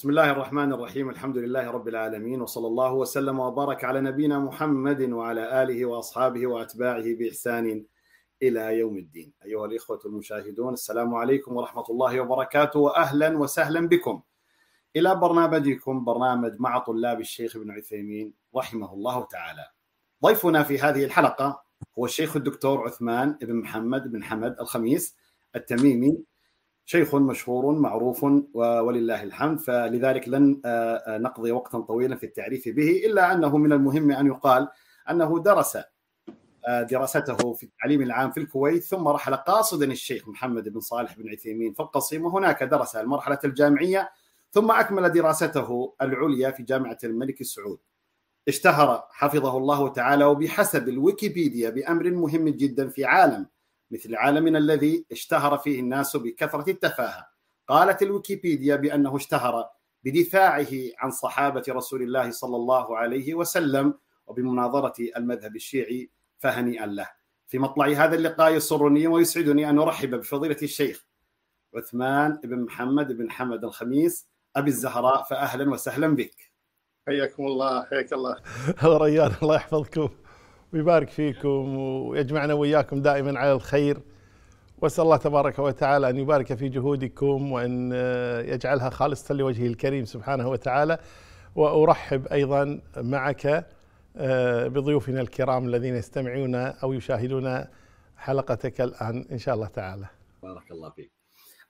بسم الله الرحمن الرحيم الحمد لله رب العالمين وصلى الله وسلم وبارك على نبينا محمد وعلى آله وأصحابه وأتباعه بإحسان إلى يوم الدين. أيها الإخوة المشاهدون السلام عليكم ورحمة الله وبركاته واهلا وسهلا بكم إلى برنامجكم برنامج مع طلاب الشيخ ابن عثيمين رحمه الله تعالى. ضيفنا في هذه الحلقة هو الشيخ الدكتور عثمان بن محمد بن حمد الخميس التميمي شيخ مشهور معروف ولله الحمد فلذلك لن نقضي وقتا طويلا في التعريف به إلا أنه من المهم أن يقال أنه درس دراسته في التعليم العام في الكويت ثم رحل قاصدا الشيخ محمد بن صالح بن عثيمين في القصيم وهناك درس المرحلة الجامعية ثم أكمل دراسته العليا في جامعة الملك سعود. اشتهر حفظه الله تعالى وبحسب الويكيبيديا بأمر مهم جدا في عالم مثل عالمنا الذي اشتهر فيه الناس بكثرة التفاهة. قالت الويكيبيديا بأنه اشتهر بدفاعه عن صحابة رسول الله صلى الله عليه وسلم وبمناظرة المذهب الشيعي فهنيئا له. في مطلع هذا اللقاء يسرني ويسعدني أن أرحب بفضيلة الشيخ عثمان بن محمد بن حمد الخميس أبي الزهراء فأهلا وسهلا بك. حياكم الله حياك الله. ريان الله يحفظكم. ويبارك فيكم ويجمعنا وإياكم دائما على الخير وأسأل الله تبارك وتعالى أن يبارك في جهودكم وأن يجعلها خالصه لوجهه الكريم سبحانه وتعالى وأرحب أيضا معك بضيوفنا الكرام الذين يستمعون أو يشاهدون حلقتك الآن إن شاء الله تعالى. بارك الله فيك.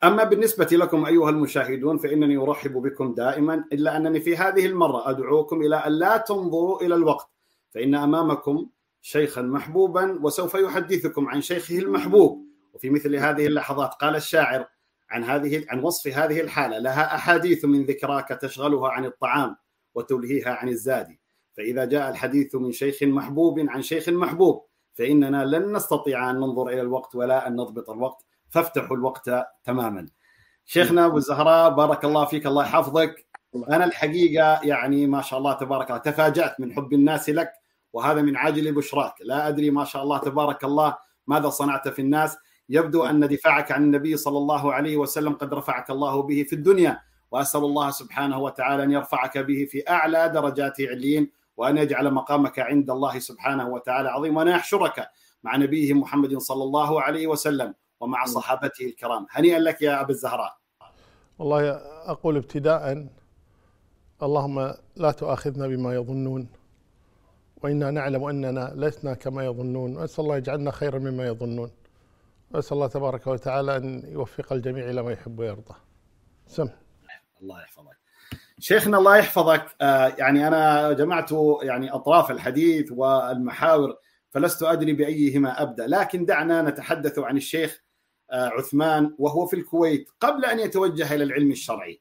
أما بالنسبة لكم أيها المشاهدون فإنني أرحب بكم دائما إلا أنني في هذه المرة أدعوكم إلى أن لا تنظروا إلى الوقت فإن أمامكم شيخا محبوبا وسوف يحدثكم عن شيخه المحبوب. وفي مثل هذه اللحظات قال الشاعر عن هذه عن وصف هذه الحالة لها أحاديث من ذكراك تشغلها عن الطعام وتلهيها عن الزاد. فإذا جاء الحديث من شيخ محبوب عن شيخ محبوب فإننا لن نستطيع أن ننظر إلى الوقت ولا أن نضبط الوقت. فافتحوا الوقت تماما. شيخنا أبو الزهراء بارك الله فيك الله يحفظك. أنا الحقيقة يعني ما شاء الله تبارك الله تفاجأت من حب الناس لك. وهذا من عاجل بشراك. لا أدري ما شاء الله تبارك الله ماذا صنعت في الناس. يبدو أن دفاعك عن النبي صلى الله عليه وسلم قد رفعك الله به في الدنيا. وأسأل الله سبحانه وتعالى أن يرفعك به في أعلى درجات عليين وأن يجعل مقامك عند الله سبحانه وتعالى عظيم وأن يحشرك مع نبيه محمد صلى الله عليه وسلم ومع صحابته الكرام. هنيئا لك يا أبا الزهراء. والله أقول ابتداء اللهم لا تؤاخذنا بما يظنون. وإنا نعلم أننا لسنا كما يظنون. وأسأل الله يجعلنا خيرا مما يظنون. وأسأل الله تبارك وتعالى أن يوفق الجميع إلى ما يحب ويرضى. سم. الله يحفظك. شيخنا الله يحفظك. آه يعني أنا جمعت يعني أطراف الحديث والمحاور فلست أدري بأيهما أبدأ. لكن دعنا نتحدث عن الشيخ آه عثمان وهو في الكويت قبل أن يتوجه إلى العلم الشرعي.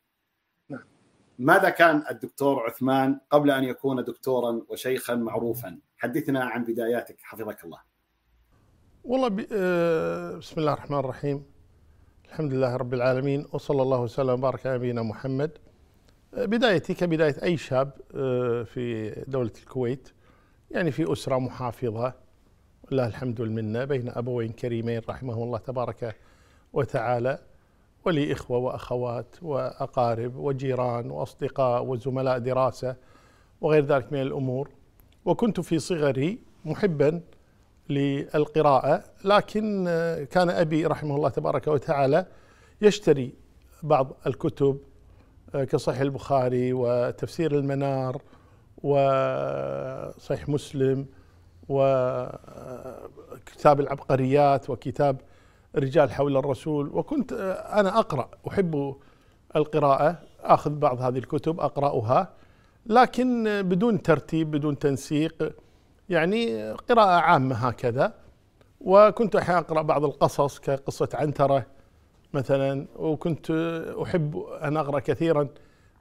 ماذا كان الدكتور عثمان قبل أن يكون دكتورا وشيخا معروفا؟ حدثنا عن بداياتك حفظك الله. والله بسم الله الرحمن الرحيم. الحمد لله رب العالمين وصلى الله وسلم وبارك على نبينا محمد. بدايتي كبداية أي شاب في دولة الكويت يعني في أسرة محافظة ولله الحمد والمنة بين أبوين كريمين رحمهم الله تبارك وتعالى ولي إخوة وأخوات وأقارب وجيران وأصدقاء وزملاء دراسة وغير ذلك من الأمور. وكنت في صغري محبا للقراءة لكن كان أبي رحمه الله تبارك وتعالى يشتري بعض الكتب كصحيح البخاري وتفسير المنار وصحيح مسلم وكتاب العبقريات وكتاب رجال حول الرسول وكنت أنا أقرأ أحب القراءة أخذ بعض هذه الكتب أقرأها لكن بدون ترتيب بدون تنسيق يعني قراءة عامة هكذا. وكنت أحيانا أقرأ بعض القصص كقصة عنترة مثلا وكنت أحب أن أقرأ كثيرا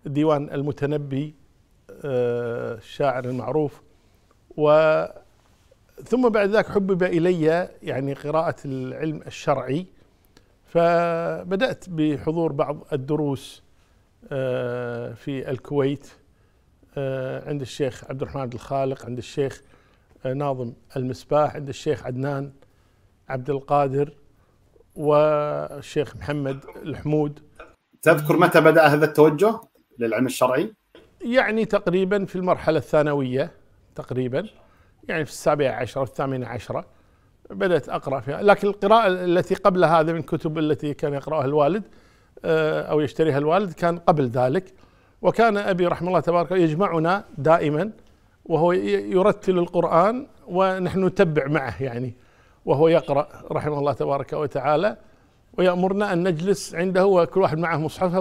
ديوان المتنبي الشاعر المعروف و ثم بعد ذلك حبب إلي يعني قراءة العلم الشرعي فبدأت بحضور بعض الدروس في الكويت عند الشيخ عبد الرحمن الخالق عند الشيخ ناظم المسباح عند الشيخ عدنان عبد القادر والشيخ محمد الحمود تذكر متى بدأ هذا التوجه للعلم الشرعي؟ يعني تقريبا في المرحلة الثانوية تقريبا يعني في السابعة عشرة الثامنة عشرة بدأت أقرأ فيها. لكن القراءة التي قبل هذا من الكتب التي كان يقرأها الوالد آه، أو يشتريها الوالد كان قبل ذلك. وكان أبي رحمه الله تبارك يجمعنا دائما وهو يرتل القرآن ونحن نتبع معه يعني وهو يقرأ رحمه الله تبارك وتعالى. ويأمرنا أن نجلس عنده وكل واحد معه مصحفه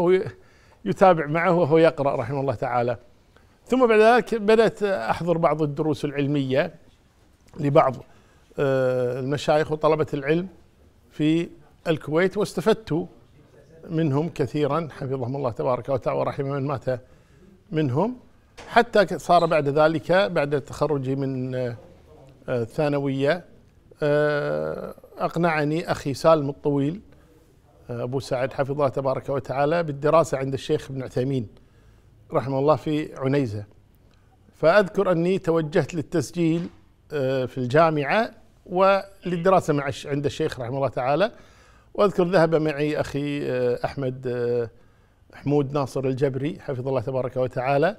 ويتابع معه وهو يقرأ رحمه الله تعالى. ثم بعد ذلك بدأت أحضر بعض الدروس العلمية لبعض آه، المشايخ وطلبة العلم في الكويت واستفدت منهم كثيرا. حفظهم الله تبارك وتعالى ورحم من مات منهم. حتى صار بعد ذلك بعد تخرجي من آه، الثانوية آه، أقنعني أخي سالم الطويل أبو سعد حفظه الله تبارك وتعالى بالدراسة عند الشيخ ابن عثيمين. رحمه الله في عنيزة. فأذكر أني توجهت للتسجيل في الجامعة وللدراسة مع عند الشيخ رحمه الله تعالى. وأذكر ذهب معي أخي آه، أحمد آه، حمود ناصر الجبري حفظه الله تبارك وتعالى.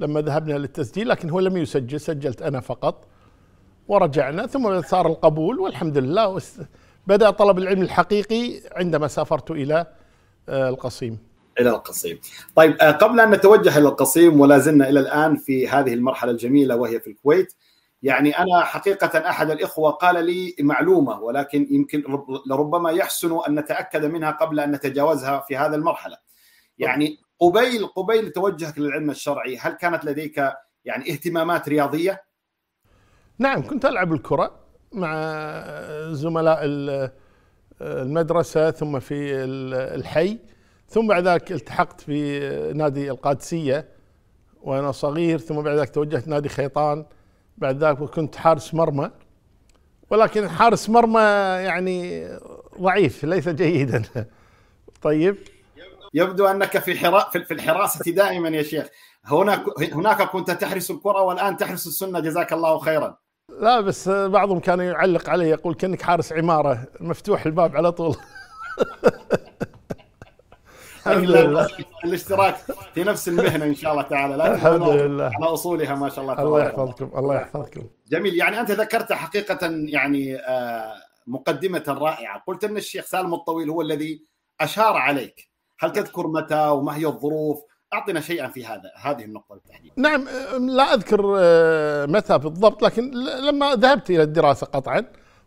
لما ذهبنا للتسجيل لكن هو لم يسجل سجلت أنا فقط. ورجعنا ثم صار القبول والحمد لله. بدأ طلب العلم الحقيقي عندما سافرت آه، القصيم. إلى القصيم. طيب قبل أن نتوجه إلى القصيم ولا زلنا إلى الآن في هذه المرحلة الجميلة وهي في الكويت يعني أنا حقيقة أحد الإخوة قال لي معلومة ولكن يمكن لربما يحسن أن نتأكد منها قبل أن نتجاوزها في هذا المرحلة. يعني قبيل قبيل توجهك للعلم الشرعي هل كانت لديك يعني اهتمامات رياضية؟ نعم كنت ألعب الكرة مع زملاء المدرسة ثم في الحي ثم بعد ذلك التحقت في نادي القادسية وأنا صغير ثم بعد ذلك توجهت نادي خيطان. بعد ذلك كنت حارس مرمى ولكن حارس مرمى يعني ضعيف ليس جيدا. طيب. يبدو أنك في في الحراسة دائما يا شيخ. هناك هناك كنت تحرس الكرة والآن تحرس السنة جزاك الله خيرا. لا بس بعضهم كان يعلق علي يقول كأنك حارس عمارة. مفتوح الباب على طول. الحمد لله. الاشتراك في نفس المهنة إن شاء الله تعالى لا الحمد لله. على أصولها ما شاء الله الله يحفظكم الله يحفظكم. جميل. يعني أنت ذكرت حقيقة يعني آه، مقدمة رائعة. قلت أن الشيخ سالم الطويل هو الذي أشار عليك. هل تذكر متى وما هي الظروف؟ أعطنا شيئا في هذا هذه النقطة بالتحديد. نعم لا أذكر آه، متى بالضبط لكن لما ذهبت إلى الدراسة قطعا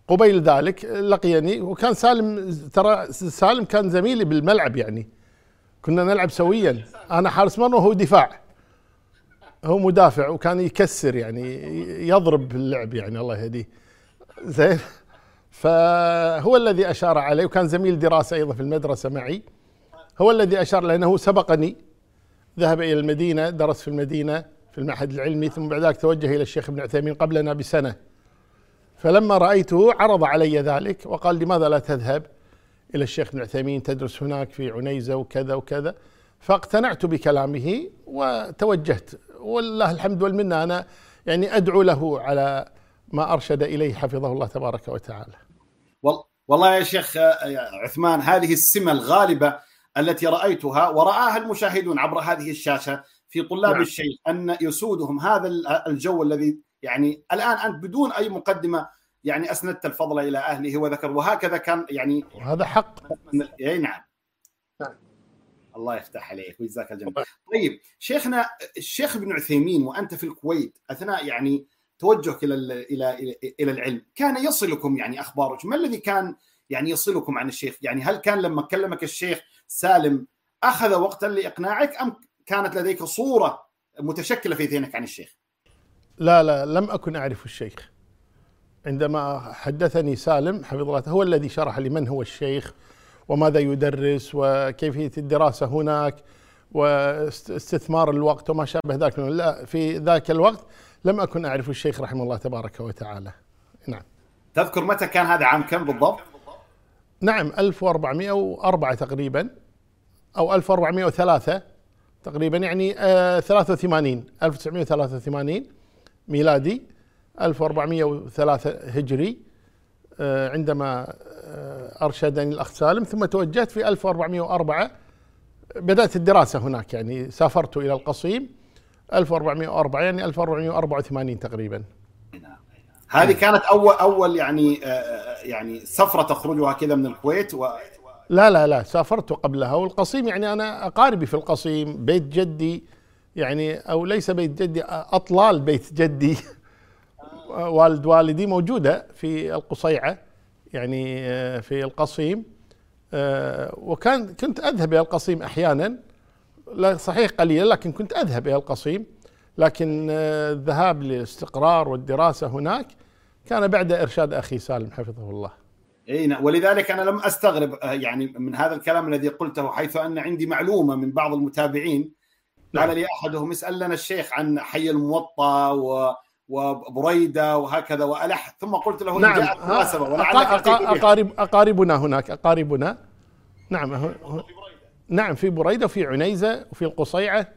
قبيل ذلك لقيني وكان سالم ترى سالم كان زميلي بالملعب يعني. كنا نلعب سويا. أنا حارس مرمى وهو دفاع. هو مدافع وكان يكسر يعني يضرب اللعب يعني الله يهديه. زين. فهو الذي أشار علي وكان زميل دراسة أيضا في المدرسة معي. هو الذي أشار لأنه سبقني. ذهب إلى المدينة درس في المدينة في المعهد العلمي ثم بعد ذلك توجه إلى الشيخ ابن عثيمين قبلنا بسنة. فلما رأيته عرض علي ذلك وقال لماذا لا تذهب؟ إلى الشيخ ابن عثيمين تدرس هناك في عنيزة وكذا وكذا. فاقتنعت بكلامه وتوجهت. والله الحمد والمنة أنا يعني أدعو له على ما أرشد إليه حفظه الله تبارك وتعالى. والله يا شيخ عثمان هذه السمة الغالبة التي رأيتها ورآها المشاهدون عبر هذه الشاشة في طلاب نعم. الشيخ أن يسودهم هذا الجو الذي يعني الآن أنت بدون أي مقدمة يعني أسندت الفضل إلى أهله وذكر وهكذا كان يعني وهذا حق. إي نعم. نعم. الله يفتح عليك ويجزاك الجنة. طيب شيخنا الشيخ ابن عثيمين وأنت في الكويت أثناء يعني توجهك إلى إلى إلى العلم كان يصلكم يعني أخبارك؟ ما الذي كان يعني يصلكم عن الشيخ؟ يعني هل كان لما كلمك الشيخ سالم أخذ وقتا لإقناعك أم كانت لديك صورة متشكلة في ذهنك عن الشيخ؟ لا لا لم أكن أعرف الشيخ. عندما حدثني سالم حفظه الله هو الذي شرح لي من هو الشيخ وماذا يدرس وكيفية الدراسة هناك واستثمار الوقت وما شابه ذلك لا في ذاك الوقت لم أكن أعرف الشيخ رحمه الله تبارك وتعالى. نعم. تذكر متى كان هذا عام؟ كم بالضبط؟ نعم 1404 تقريبا أو 1403 تقريبا يعني 83 آه، 1983 ميلادي. 1403 هجري آه، عندما آه، أرشدني الأخ سالم ثم توجهت في 1404 بدأت الدراسة هناك يعني سافرت إلى القصيم. 1404 يعني 1484 تقريبا. هذه كانت أول أول يعني آه، يعني سفرة تخرجها كذا من الكويت و لا لا لا سافرت قبلها. والقصيم يعني أنا أقاربي في القصيم بيت جدي يعني أو ليس بيت جدي أطلال بيت جدي. والد والدي موجودة في القصيعة يعني آه، في القصيم. آه، وكان كنت أذهب إلى القصيم أحيانا. لا صحيح قليلا لكن كنت أذهب إلى القصيم. لكن آه، الذهاب للاستقرار والدراسة هناك كان بعد إرشاد أخي سالم حفظه الله. إي نعم. ولذلك أنا لم أستغرب يعني من هذا الكلام الذي قلته حيث أن عندي معلومة من بعض المتابعين. قال نعم. لي أحدهم اسأل لنا الشيخ عن حي الموطأ و وبريدة وهكذا وألح. ثم قلت له نعم. اقارب أقاربنا هناك أقاربنا. نعم نعم في بريدة وفي عنيزة وفي القصيعة.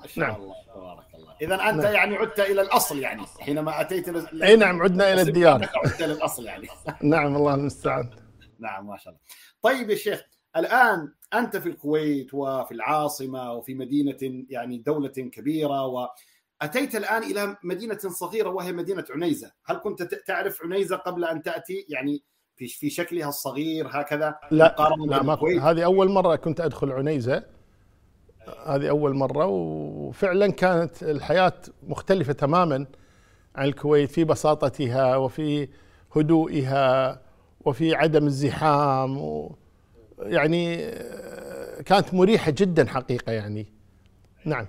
ما شاء نعم. الله تبارك الله. إذا أنت نعم. يعني عدت إلى الأصل يعني حينما أتيت إي نعم عدنا إلى الديار. عدت إلى الأصل يعني. نعم الله المستعان. نعم ما شاء الله. طيب يا شيخ الآن أنت في الكويت وفي العاصمة وفي مدينة يعني دولة كبيرة و أتيت الآن إلى مدينة صغيرة وهي مدينة عنيزة. هل كنت تعرف عنيزة قبل أن تأتي؟ يعني في في شكلها الصغير هكذا؟ لا لا ما هذه أول مرة كنت أدخل عنيزة. هذه أول مرة وفعلا كانت الحياة مختلفة تماما عن الكويت. في بساطتها وفي هدوئها وفي عدم الزحام و يعني كانت مريحة جدا حقيقة يعني. نعم.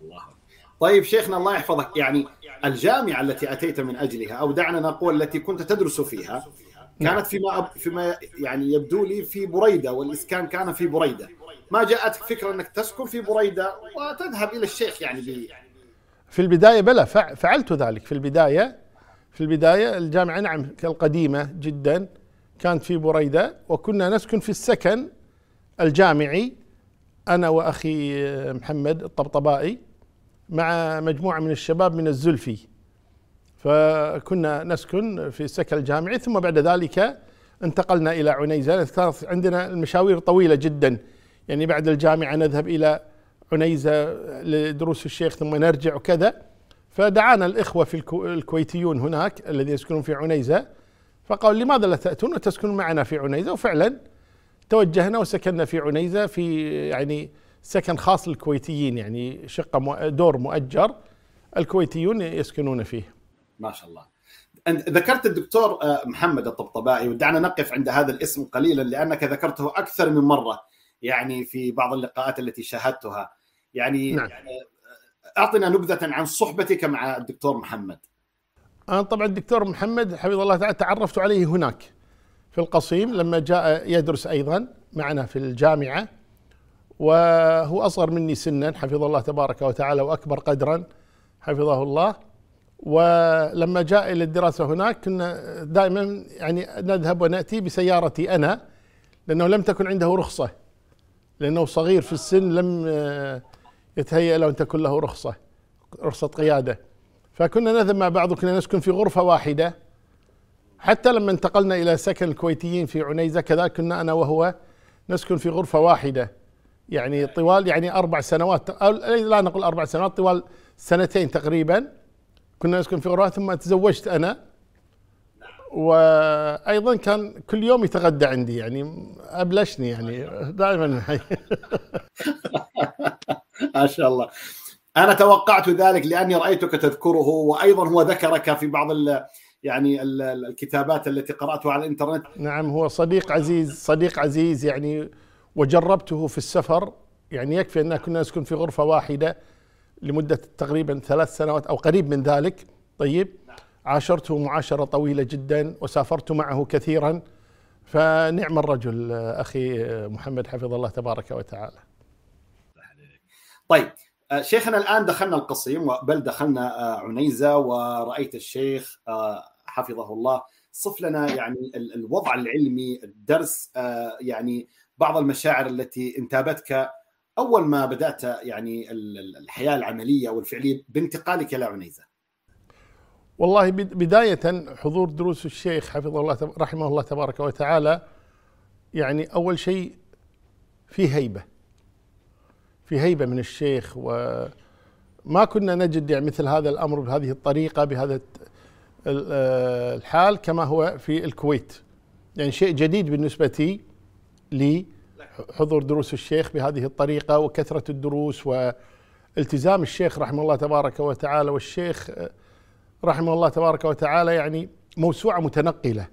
الله طيب شيخنا الله يحفظك يعني الجامعة التي أتيت من أجلها أو دعنا نقول التي كنت تدرس فيها كانت فيما فيما يعني يبدو لي في بريدة والإسكان كان في بريدة. ما جاءتك فكرة أنك تسكن في بريدة وتذهب إلى الشيخ يعني بي في البداية بلى فعلت ذلك. في البداية في البداية الجامعة نعم القديمه جدا كانت في بريدة وكنا نسكن في السكن الجامعي أنا وأخي محمد الطبطبائي. مع مجموعة من الشباب من الزلفي. فكنا نسكن في السكن الجامعي ثم بعد ذلك انتقلنا إلى عنيزة. كانت عندنا المشاوير طويلة جدا. يعني بعد الجامعة نذهب إلى عنيزة لدروس الشيخ ثم نرجع وكذا. فدعانا الإخوة في الكويتيون هناك الذين يسكنون في عنيزة. فقالوا لماذا لا تأتون؟ وتسكنون معنا في عنيزة. وفعلا توجهنا وسكننا في عنيزة في يعني سكن خاص للكويتيين يعني شقة دور مؤجر الكويتيون يسكنون فيه. ما شاء الله. ذكرت الدكتور آه، محمد الطبطبائي ودعنا نقف عند هذا الاسم قليلا لأنك ذكرته أكثر من مرة يعني في بعض اللقاءات التي شاهدتها. يعني نعم. آه، أعطنا نبذة عن صحبتك مع الدكتور محمد. أنا طبعا الدكتور محمد حفظه الله تعالى تعرفت عليه هناك في القصيم لما جاء يدرس أيضا معنا في الجامعة. وهو أصغر مني سنا حفظه الله تبارك وتعالى وأكبر قدرا حفظه الله. ولما جاء إلى الدراسة هناك كنا دائما يعني نذهب ونأتي بسيارتي أنا لأنه لم تكن عنده رخصة. لأنه صغير في السن لم يتهيأ له أن تكون له رخصة رخصة قيادة. فكنا نذهب مع بعض وكنا نسكن في غرفة واحدة. حتى لما انتقلنا إلى سكن الكويتيين في عنيزة كذلك كنا أنا وهو نسكن في غرفة واحدة. يعني طوال يعني أربع سنوات أو لا نقول أربع سنوات طوال سنتين تقريبا كنا نسكن في غرفه ثم تزوجت أنا. وأيضا كان كل يوم يتغدى عندي يعني أبلشني يعني دائما ما شاء الله. أنا توقعت ذلك لأني رأيتك تذكره وأيضا هو ذكرك في بعض يعني الكتابات التي قرأتها على الإنترنت. نعم هو صديق عزيز صديق عزيز يعني وجربته في السفر يعني يكفي أن كنا نسكن في غرفة واحدة لمدة تقريبا ثلاث سنوات أو قريب من ذلك. طيب عاشرته معاشرة طويلة جدا وسافرت معه كثيرا. فنعم الرجل أخي محمد حفظ الله تبارك وتعالى. طيب شيخنا الآن دخلنا القصيم بل دخلنا آه، عنيزة ورأيت الشيخ آه، حفظه الله. صف لنا يعني الوضع العلمي الدرس آه، يعني بعض المشاعر التي انتابتك أول ما بدأت يعني الحياة العملية والفعلية بانتقالك إلى عنيزة؟ والله بداية حضور دروس الشيخ حفظه الله رحمه الله تبارك وتعالى يعني أول شيء في هيبة. في هيبة من الشيخ وما كنا نجد يعني مثل هذا الأمر بهذه الطريقة بهذا الحال كما هو في الكويت. يعني شيء جديد بالنسبة لي. حضور دروس الشيخ بهذه الطريقة وكثرة الدروس والتزام الشيخ رحمه الله تبارك وتعالى. والشيخ رحمه الله تبارك وتعالى يعني موسوعة متنقلة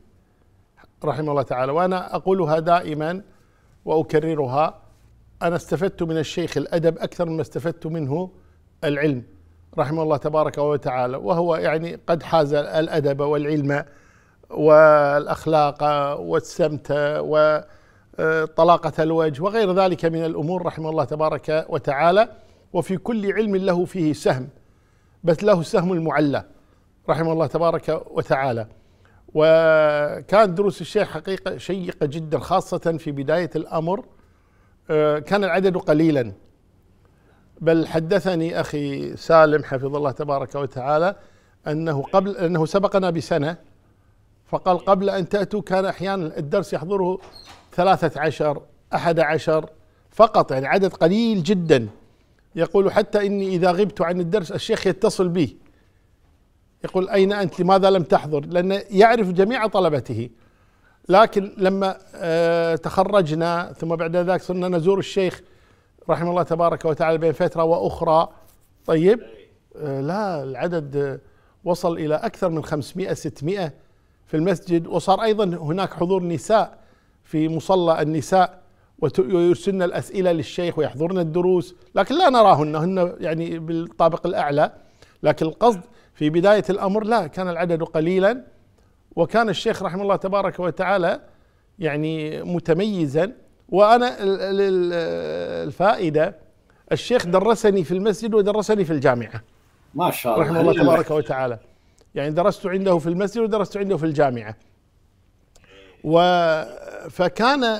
رحمه الله تعالى. وأنا أقولها دائما وأكررها أنا استفدت من الشيخ الأدب أكثر مما استفدت منه العلم رحمه الله تبارك وتعالى. وهو يعني قد حاز الأدب والعلم والأخلاق والسمت وطلاقة الوجه وغير ذلك من الأمور رحمه الله تبارك وتعالى وفي كل علم له فيه سهم بس له السهم المعلى رحمه الله تبارك وتعالى. وكانت دروس الشيخ حقيقة شيقة جدا خاصة في بداية الأمر آه، كان العدد قليلا. بل حدثني أخي سالم حفظ الله تبارك وتعالى أنه قبل أنه سبقنا بسنة فقال قبل أن تأتوا كان أحيانا الدرس يحضره ثلاثة عشر أحد عشر فقط يعني عدد قليل جدا. يقول حتى إني إذا غبت عن الدرس الشيخ يتصل بي. يقول أين أنت؟ لماذا لم تحضر؟ لأنه يعرف جميع طلبته. لكن لما آه، تخرجنا ثم بعد ذلك صرنا نزور الشيخ رحمه الله تبارك وتعالى بين فترة وأخرى. طيب آه، لا العدد وصل إلى أكثر من 500 600 في المسجد. وصار أيضا هناك حضور نساء. في مصلى النساء ويرسلن الأسئلة للشيخ ويحضرن الدروس. لكن لا نراهن هن يعني بالطابق الأعلى. لكن القصد في بداية الأمر لا كان العدد قليلا. وكان الشيخ رحمه الله تبارك وتعالى يعني متميزا. وأنا الفائدة الشيخ درسني في المسجد ودرسني في الجامعة. ما شاء الله. رحمه الله تبارك وتعالى. يعني درست عنده في المسجد ودرست عنده في الجامعة. و فكان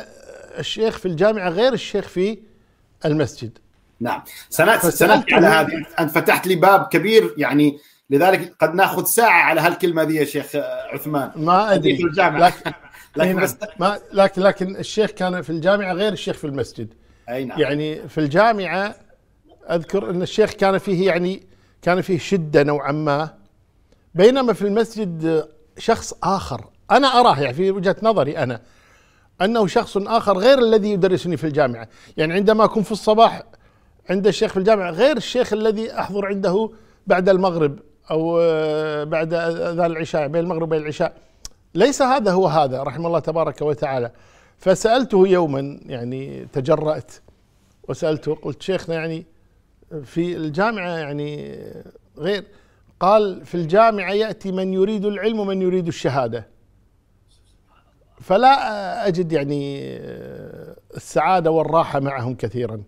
الشيخ في الجامعة غير الشيخ في المسجد. نعم. سنأتي سنأتي على هذه. أنت فتحت لي باب كبير يعني لذلك قد ناخذ ساعة على هالكلمة دي يا شيخ عثمان. ما أدري. في الجامعة. لكن لكن بس ما لكن لكن الشيخ كان في الجامعة غير الشيخ في المسجد. أي نعم. يعني في الجامعة أذكر أن الشيخ كان فيه يعني كان فيه شدة نوعا ما بينما في المسجد شخص آخر. أنا أراه يعني في وجهة نظري أنا أنه شخص آخر غير الذي يدرسني في الجامعة. يعني عندما أكون في الصباح عند الشيخ في الجامعة غير الشيخ الذي أحضر عنده بعد المغرب أو آه، بعد أذان العشاء بين المغرب وبين العشاء. ليس هذا هو هذا رحمه الله تبارك وتعالى. فسألته يوما يعني تجرأت وسألته قلت شيخنا يعني في الجامعة يعني غير قال في الجامعة يأتي من يريد العلم ومن يريد الشهادة. فلا أجد يعني السعادة والراحة معهم كثيرا.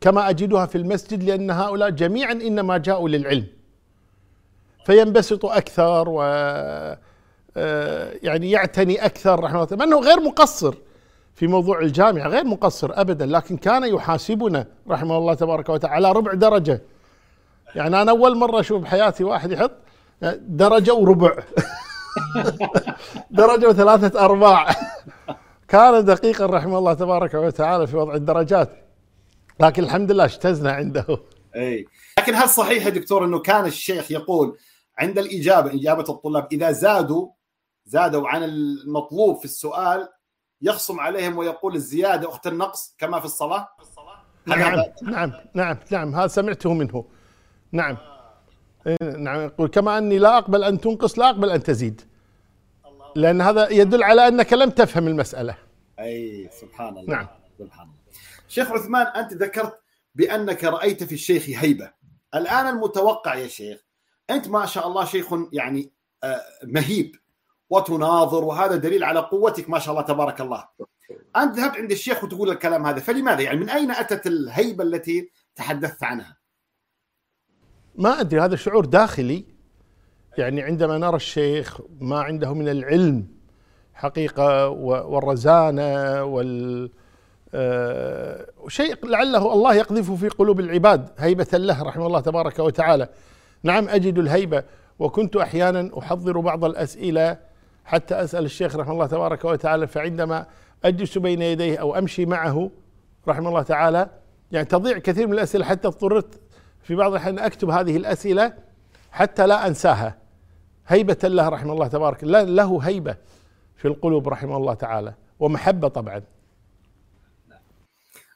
كما أجدها في المسجد لأن هؤلاء جميعا إنما جاءوا للعلم. فينبسط أكثر و آه، يعني يعتني أكثر رحمه الله. إنه غير مقصر في موضوع الجامعة غير مقصر ابدا لكن كان يحاسبنا رحمه الله تبارك وتعالى على ربع درجة. يعني أنا أول مرة أشوف بحياتي واحد يحط درجة وربع. درجة وثلاثه أرباع. كان دقيقا رحمه الله تبارك وتعالى في وضع الدرجات. لكن الحمد لله اجتزنا عنده. اي لكن هل صحيح يا دكتور إنه كان الشيخ يقول عند الإجابة إجابة الطلاب إذا زادوا زادوا عن المطلوب في السؤال يخصم عليهم ويقول الزيادة أخت النقص كما في الصلاة؟ نعم نعم نعم نعم. هذا سمعته منه. نعم. نعم يقول كما أني لا أقبل أن تنقص لا أقبل أن تزيد. لأن هذا يدل على أنك لم تفهم المسألة. أي سبحان الله. نعم. سبحان الله. شيخ عثمان أنت ذكرت بأنك رأيت في الشيخ هيبة. الآن المتوقع يا شيخ أنت ما شاء الله شيخ يعني آه، مهيب وتناظر وهذا دليل على قوتك ما شاء الله تبارك الله. أنت ذهبت عند الشيخ وتقول الكلام هذا فلماذا؟ يعني من أين أتت الهيبة التي تحدثت عنها؟ ما أدري هذا شعور داخلي. يعني عندما نرى الشيخ ما عنده من العلم حقيقة والرزانة وال آه، شيء لعله الله يقذفه في قلوب العباد. هيبة له رحمه الله تبارك وتعالى. نعم أجد الهيبة وكنت أحيانا أحضر بعض الأسئلة حتى أسأل الشيخ رحمه الله تبارك وتعالى فعندما أجلس بين يديه أو أمشي معه رحمه الله تعالى يعني تضيع كثير من الأسئلة حتى اضطررت في بعض الأحيان أكتب هذه الأسئلة حتى لا أنساها. هيبة له رحمه الله تبارك. له هيبة في القلوب رحمه الله تعالى ومحبة طبعا.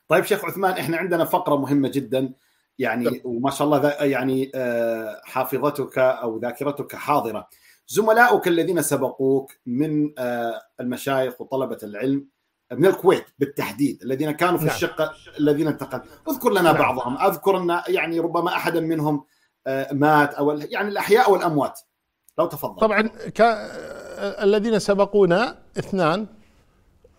طيب شيخ عثمان إحنا عندنا فقرة مهمة جدا. يعني وما شاء الله يعني آه، حافظتك أو ذاكرتك حاضرة. زملائك الذين سبقوك من آه، المشايخ وطلبة العلم من الكويت بالتحديد الذين كانوا في نعم. الشقة الذين انتقل اذكر لنا نعم. بعضهم اذكر أن يعني ربما أحدا منهم آه، مات أو يعني الأحياء والأموات. لو تفضل. طبعا ك... الذين سبقونا اثنان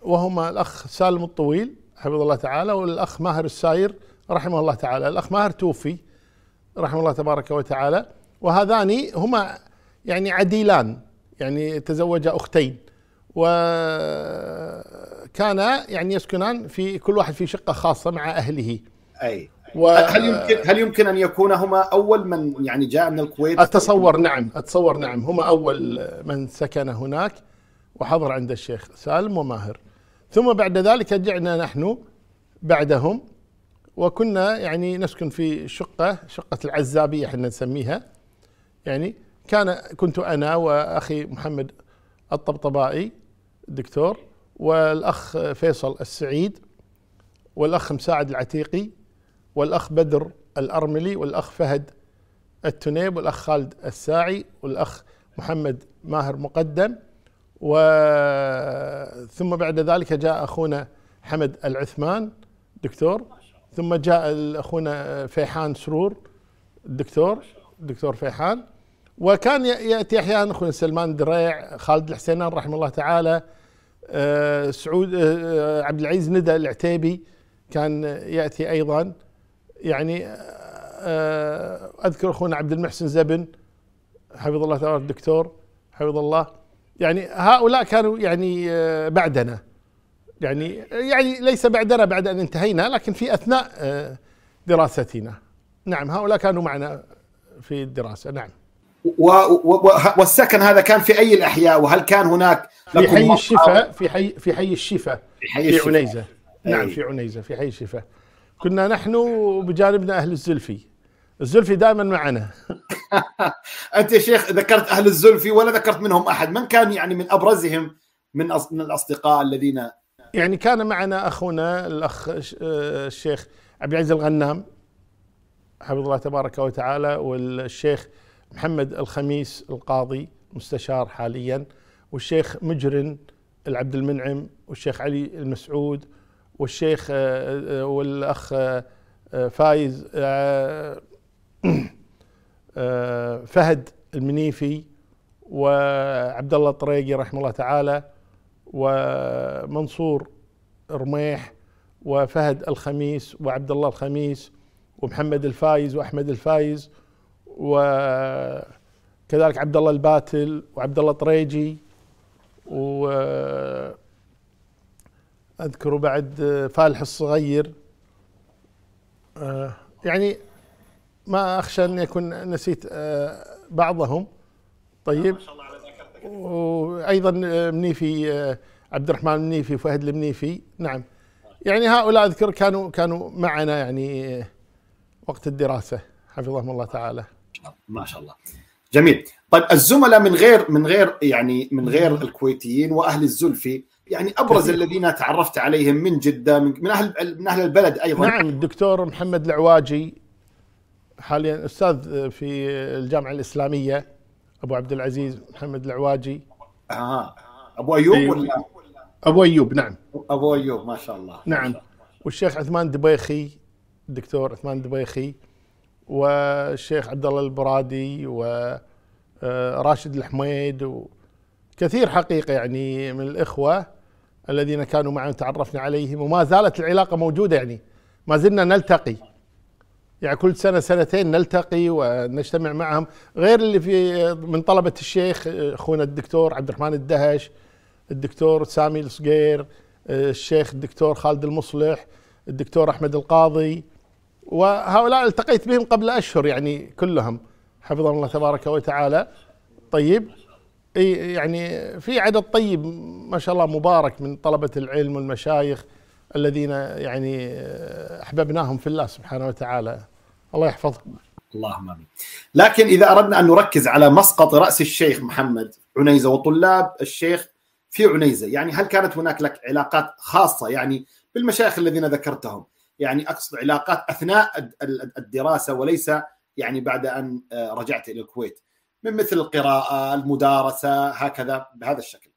وهما الأخ سالم الطويل حفظه الله تعالى والأخ ماهر الساير رحمه الله تعالى. الأخ ماهر توفي رحمه الله تبارك وتعالى وهذان هما يعني عديلان يعني تزوج أختين. وكان يعني يسكنان في كل واحد في شقة خاصة مع أهله. أي. و... هل يمكن هل يمكن أن يكون هما أول من يعني جاء من الكويت؟ أتصور نعم أتصور نعم. هما أول من سكن هناك وحضر عند الشيخ سالم وماهر. ثم بعد ذلك جئنا نحن بعدهم وكنا يعني نسكن في شقة شقة العزابية إحنا نسميها. يعني كان كنت أنا وأخي محمد الطبطبائي الدكتور والأخ فيصل السعيد والأخ مساعد العتيقي والأخ بدر الأرملي والأخ فهد التنيب والأخ خالد الساعي والأخ محمد ماهر مقدم و ثم بعد ذلك جاء أخونا حمد العثمان دكتور. ثم جاء أخونا فيحان سرور الدكتور الدكتور فيحان. وكان يأتي أحيانا أخونا سلمان دريع خالد الحسينان رحمه الله تعالى سعود آه، عبد العزيز ندى العتيبي كان يأتي أيضا. يعني آه، أذكر أخونا عبد المحسن زبن حفظ الله تعالى الدكتور حفظ الله. يعني هؤلاء كانوا يعني بعدنا. يعني يعني ليس بعدنا بعد أن انتهينا لكن في أثناء دراستنا. نعم هؤلاء كانوا معنا في الدراسة. نعم. والسكن هذا كان في أي الأحياء؟ وهل كان هناك في حي الشفاء في حي في حي الشفاء في, حي في عنيزة. نعم في عنيزة في حي الشفاء. كنا نحن بجانبنا أهل الزلفي. الزلفي دائما معنا. أنت يا شيخ ذكرت أهل الزلفي ولا ذكرت منهم أحد؟ من كان يعني من أبرزهم من من الأصدقاء الذين؟ يعني كان معنا أخونا الأخ الشيخ عبد العزيز الغنام حفظه الله تبارك وتعالى والشيخ محمد الخميس القاضي مستشار حاليا والشيخ مجرن العبد المنعم والشيخ علي المسعود والشيخ آه، آه، والأخ آه، فايز فهد المنيفي وعبد الله الطريقي رحمه الله تعالى ومنصور رميح وفهد الخميس وعبد الله الخميس ومحمد الفايز وأحمد الفايز وكذلك عبد الله الباتل وعبد الله طريجي و أذكر بعد فالح الصغير. آه، يعني ما أخشى أن يكون نسيت آه، بعضهم. طيب. وأيضا منيفي آه، عبد الرحمن المنيفي وفهد المنيفي. نعم. يعني هؤلاء أذكر كانوا كانوا معنا يعني وقت الدراسة. حفظهم الله تعالى. ما شاء الله. جميل. طيب الزملاء من غير من غير يعني من غير الكويتيين وأهل الزلفي يعني أبرز الذين تعرفت عليهم من جدة من, من أهل من أهل البلد أيضا. نعم الدكتور محمد العواجي حاليا أستاذ في الجامعة الإسلامية أبو عبد العزيز محمد العواجي. آه. أبو أيوب. ولا؟ أبو أيوب نعم. أبو أيوب ما شاء الله. نعم. والشيخ عثمان دبيخي الدكتور عثمان دبيخي والشيخ عبد الله البرادي وراشد آه، الحميد وكثير حقيقة يعني من الإخوة الذين كانوا معنا تعرفنا عليهم وما زالت العلاقة موجودة يعني. ما زلنا نلتقي. يعني كل سنة سنتين نلتقي ونجتمع معهم. غير اللي في من طلبة الشيخ أخونا الدكتور عبد الرحمن الدهش الدكتور سامي الصقير الشيخ الدكتور خالد المصلح الدكتور أحمد القاضي وهؤلاء التقيت بهم قبل أشهر يعني كلهم. حفظهم الله تبارك وتعالى. طيب. يعني في عدد طيب ما شاء الله مبارك من طلبة العلم والمشايخ الذين يعني أحببناهم في الله سبحانه وتعالى. الله يحفظهم. اللهم آمين. لكن إذا أردنا أن نركز على مسقط رأس الشيخ محمد عنيزة وطلاب الشيخ في عنيزة، يعني هل كانت هناك لك علاقات خاصة يعني بالمشايخ الذين ذكرتهم؟ يعني أقصد علاقات أثناء الدراسة وليس يعني بعد أن رجعت إلى الكويت من مثل القراءة، المدارسة هكذا بهذا الشكل.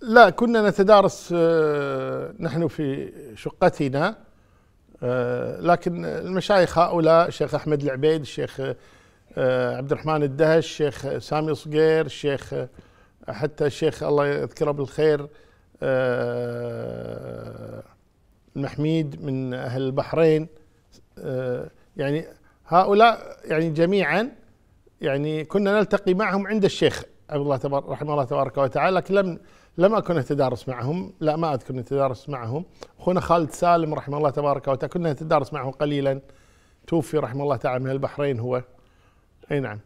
لا كنا نتدارس آه، نحن في شقتنا آه، لكن المشايخ هؤلاء الشيخ أحمد العبيد الشيخ آه، عبد الرحمن الدهش الشيخ سامي صقير الشيخ حتى الشيخ الله يذكره بالخير المحميد من أهل البحرين يعني هؤلاء يعني جميعا يعني كنا نلتقي معهم عند الشيخ عبد الله تبارك رحمه الله تبارك وتعالى لكن لم لم أكن اتدارس معهم لا ما أذكر اتدارس معهم. أخونا خالد سالم رحمه الله تبارك وتعالى كنا نتدارس معه قليلا. توفي رحمه الله تعالى من البحرين هو. أي نعم.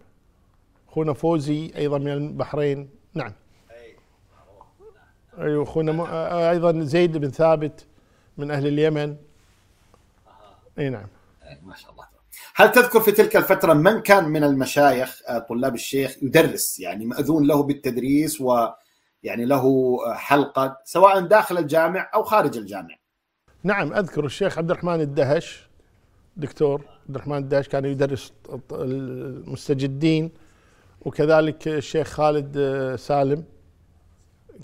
أخونا فوزي أيضا من البحرين. نعم. أيوه أخونا أيضا زيد بن ثابت. من أهل اليمن. أي نعم. ما شاء الله. هل تذكر في تلك الفترة من كان من المشايخ طلاب الشيخ يدرس يعني مأذون له بالتدريس و يعني له حلقة سواء داخل الجامع أو خارج الجامع. نعم أذكر الشيخ عبد الرحمن الدهش. دكتور عبد الرحمن الدهش كان يدرس المستجدين وكذلك الشيخ خالد سالم.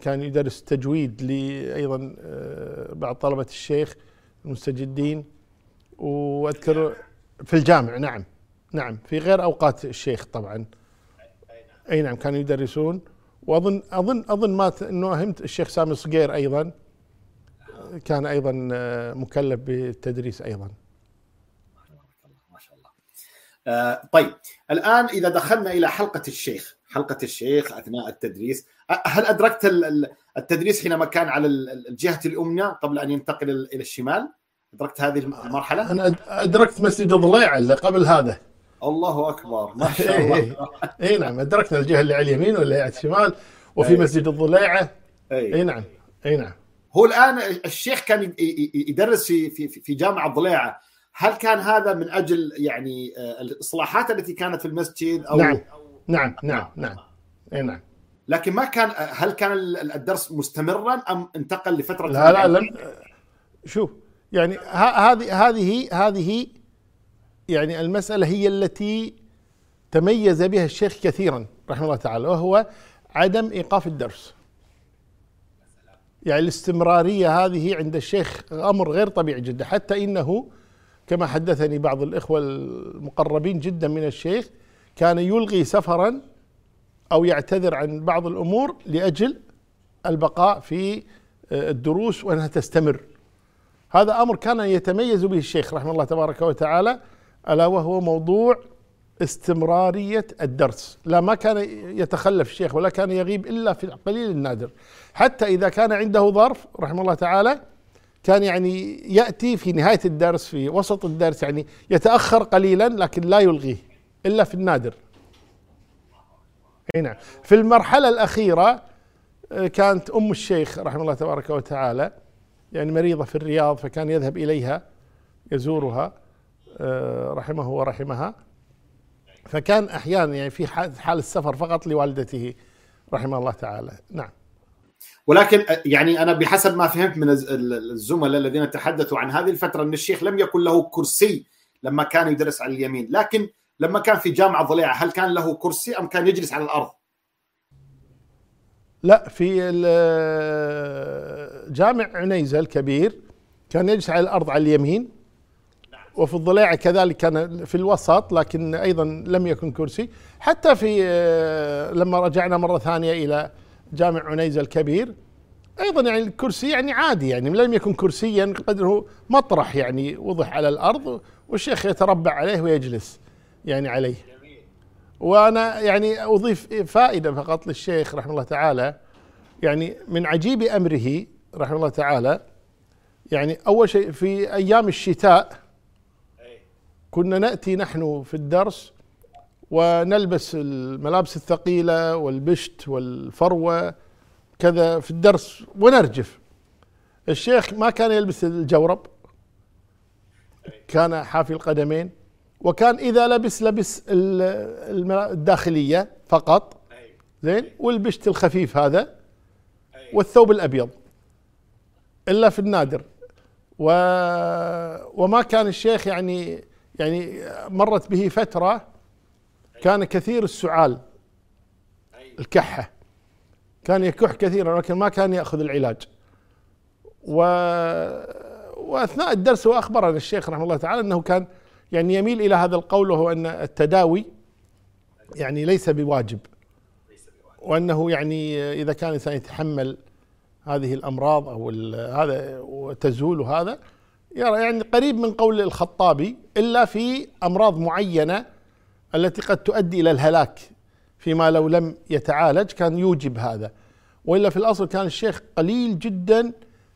كان يدرس تجويد لي أيضا آه، بعض طلبة الشيخ المستجدين. وأذكر في الجامع نعم نعم في غير أوقات الشيخ طبعا. أي نعم كانوا يدرسون. وأظن أظن أظن ما أهمت الشيخ سامي صقير أيضا. كان أيضا آه، مكلف بالتدريس الله. آه طيب الآن إذا دخلنا إلى حلقة الشيخ. حلقة الشيخ أثناء التدريس. هل أدركت التدريس حينما كان على الجهة اليمنى قبل أن ينتقل إلى الشمال؟ أدركت هذه المرحلة؟ أنا أدركت مسجد الضليعه اللي قبل هذا. الله أكبر ما شاء الله. إي نعم أدركنا الجهة اللي على اليمين واللي على الشمال وفي أي. مسجد الضليعه إي. نعم إي نعم. هو الآن الشيخ كان يدرس في في في جامعة الضليعه هل كان هذا من أجل يعني آه، الإصلاحات التي كانت في المسجد أو نعم. نعم نعم نعم. إي نعم. لكن ما كان هل كان الدرس مستمرا أم انتقل لفترة لا لا لم شوف يعني هذه هذه هذه يعني المسألة هي التي تميز بها الشيخ كثيرا رحمه الله تعالى وهو عدم إيقاف الدرس. يعني الاستمرارية هذه عند الشيخ أمر غير طبيعي جدا حتى إنه كما حدثني بعض الإخوة المقربين جدا من الشيخ كان يلغي سفرا أو يعتذر عن بعض الأمور لأجل البقاء في الدروس وأنها تستمر. هذا أمر كان يتميز به الشيخ رحمه الله تبارك وتعالى ألا وهو موضوع استمرارية الدرس، لا ما كان يتخلف الشيخ ولا كان يغيب إلا في القليل النادر، حتى إذا كان عنده ظرف رحمه الله تعالى كان يعني يأتي في نهاية الدرس في وسط الدرس يعني يتأخر قليلا لكن لا يلغيه. إلا في النادر. إي نعم، في المرحلة الأخيرة آه، كانت أم الشيخ رحمه الله تبارك وتعالى يعني مريضة في الرياض فكان يذهب إليها يزورها آه، رحمه ورحمها. فكان أحيانا يعني في حال السفر فقط لوالدته رحمه الله تعالى. نعم. ولكن آه، يعني أنا بحسب ما فهمت من الزملاء الذين تحدثوا عن هذه الفترة أن الشيخ لم يكن له كرسي لما كان يدرس على اليمين. لكن لما كان في جامعة ضليعة هل كان له كرسي أم كان يجلس على الأرض؟ لا في جامع عنيزه الكبير كان يجلس على الأرض على اليمين وفي الضليعة كذلك كان في الوسط لكن أيضا لم يكن كرسي. حتى في آه، لما رجعنا مرة ثانية إلى جامع عنيزة الكبير أيضا يعني الكرسي يعني عادي يعني لم يكن كرسيا قدره مطرح يعني وضح على الأرض والشيخ يتربع عليه ويجلس. يعني عليه. وأنا يعني أضيف فائدة فقط للشيخ رحمه الله تعالى. يعني من عجيب أمره رحمه الله تعالى. يعني أول شيء في أيام الشتاء كنا نأتي نحن في الدرس ونلبس الملابس الثقيلة والبشت والفروة كذا في الدرس ونرجف. الشيخ ما كان يلبس الجورب كان حافي القدمين. وكان إذا لبس لبس ال- الداخلية فقط زين؟ والبشت الخفيف هذا والثوب الأبيض إلا في النادر. و وما كان الشيخ يعني يعني مرت به فترة كان كثير السعال الكحة. كان يكح كثيرا ولكن ما كان يأخذ العلاج. و وأثناء الدرس وأخبرنا الشيخ رحمه الله تعالى أنه كان يعني يميل إلى هذا القول وهو أن التداوي يعني ليس بواجب وأنه يعني إذا كان الإنسان يتحمل هذه الأمراض أو ال- هذا وتزول هذا يرى يعني قريب من قول الخطابي إلا في أمراض معينة التي قد تؤدي إلى الهلاك فيما لو لم يتعالج كان يوجب هذا. وإلا في الأصل كان الشيخ قليل جدا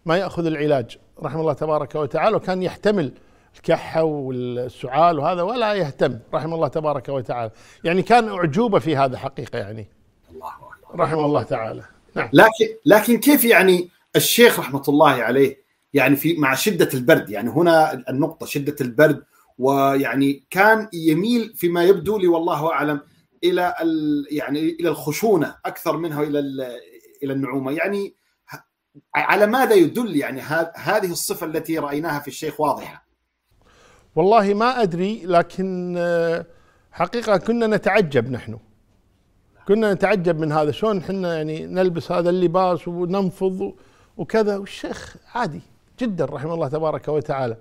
ما يأخذ العلاج رحمه الله تبارك وتعالى وكان يحتمل الكحة والسعال وهذا ولا يهتم رحمه الله تبارك وتعالى. يعني كان أعجوبة في هذا حقيقة يعني. الله اكبر رحمه الله تعالى. نعم. لكن لكن كيف يعني الشيخ رحمة الله عليه يعني في مع شدة البرد؟ يعني هنا النقطة شدة البرد ويعني كان يميل فيما يبدو لي والله أعلم إلى ال يعني إلى الخشونة أكثر منها إلى ال- إلى النعومة. يعني على ماذا يدل يعني هذه الصفة التي رأيناها في الشيخ واضحة؟ والله ما أدري لكن آه، حقيقة كنا نتعجب نحن. كنا نتعجب من هذا شلون إحنا يعني نلبس هذا اللباس وننفض وكذا. والشيخ عادي جدا رحمه الله تبارك وتعالى.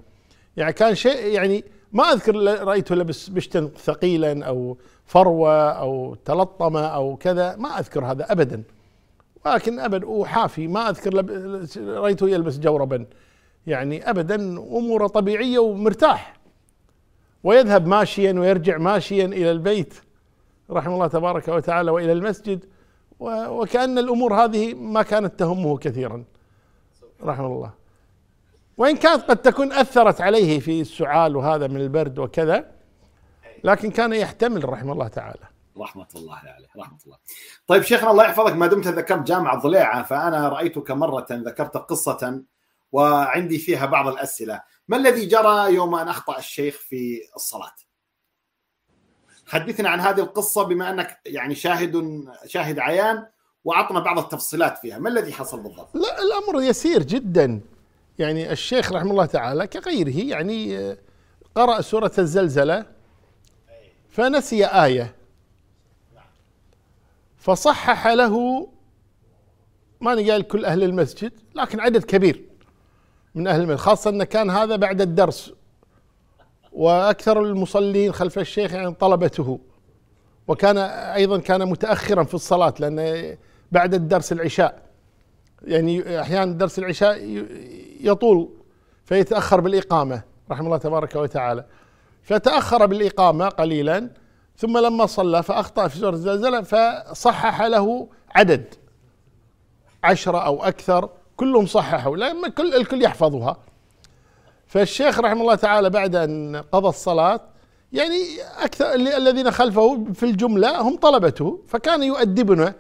يعني كان شيء يعني ما أذكر رأيته لبس بشتا ثقيلا أو فروة أو تلطمة أو كذا. ما أذكر هذا ابدا. ولكن ابدا وحافي ما أذكر. رأيته يلبس جوربا. يعني ابدا أموره طبيعية ومرتاح. ويذهب ماشيا ويرجع ماشيا إلى البيت رحمه الله تبارك وتعالى وإلى المسجد و- وكأن الأمور هذه ما كانت تهمه كثيرا رحمه الله. وإن كانت قد تكون أثرت عليه في السعال وهذا من البرد وكذا لكن كان يحتمل رحمه الله تعالى. رحمة الله عليه رحمة الله. طيب شيخنا الله يحفظك ما دمت ذكرت جامع ضليعة فأنا رأيتك مرة ذكرت قصة وعندي فيها بعض الأسئلة. ما الذي جرى يوم أن أخطأ الشيخ في الصلاة؟ حدثنا عن هذه القصة بما أنك يعني شاهد شاهد عيان وأعطنا بعض التفصيلات فيها. ما الذي حصل بالضبط؟ لا الأمر يسير جدا. يعني الشيخ رحمه الله تعالى كغيره يعني آه، قرأ سورة الزلزلة فنسي آية فصحح له ماني قال كل أهل المسجد لكن عدد كبير. من أهل المسجد خاصة أن كان هذا بعد الدرس. وأكثر المصلين خلف الشيخ يعني طلبته. وكان أيضا كان متأخرا في الصلاة لأن بعد الدرس العشاء. يعني أحيانا درس العشاء يطول فيتأخر بالإقامة رحمه الله تبارك وتعالى. فتأخر بالإقامة قليلا ثم لما صلى فأخطأ في سورة الزلزله فصحح له عدد عشرة أو أكثر كلهم صححوا لأن كل الكل يحفظها. فالشيخ رحمه الله تعالى بعد أن قضى الصلاة يعني أكثر الذين خلفه في الجملة هم طلبته فكان يؤدبنا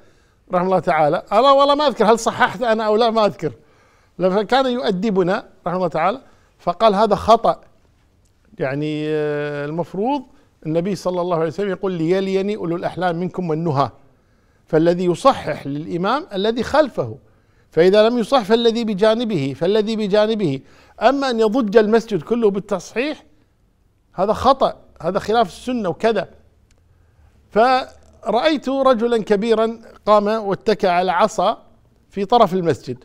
رحمه الله تعالى. أنا والله ما أذكر هل صححت أنا أو لا ما أذكر. فكان يؤدبنا رحمه الله تعالى فقال هذا خطأ. يعني آه، المفروض النبي صلى الله عليه وسلم يقول ليليني أولو الأحلام منكم والنهى. فالذي يصحح للإمام الذي خلفه. فإذا لم يصح فالذي بجانبه فالذي بجانبه. أما أن يضج المسجد كله بالتصحيح هذا خطأ هذا خلاف السنة وكذا. فرأيت رجلا كبيرا قام واتكى على عصا في طرف المسجد.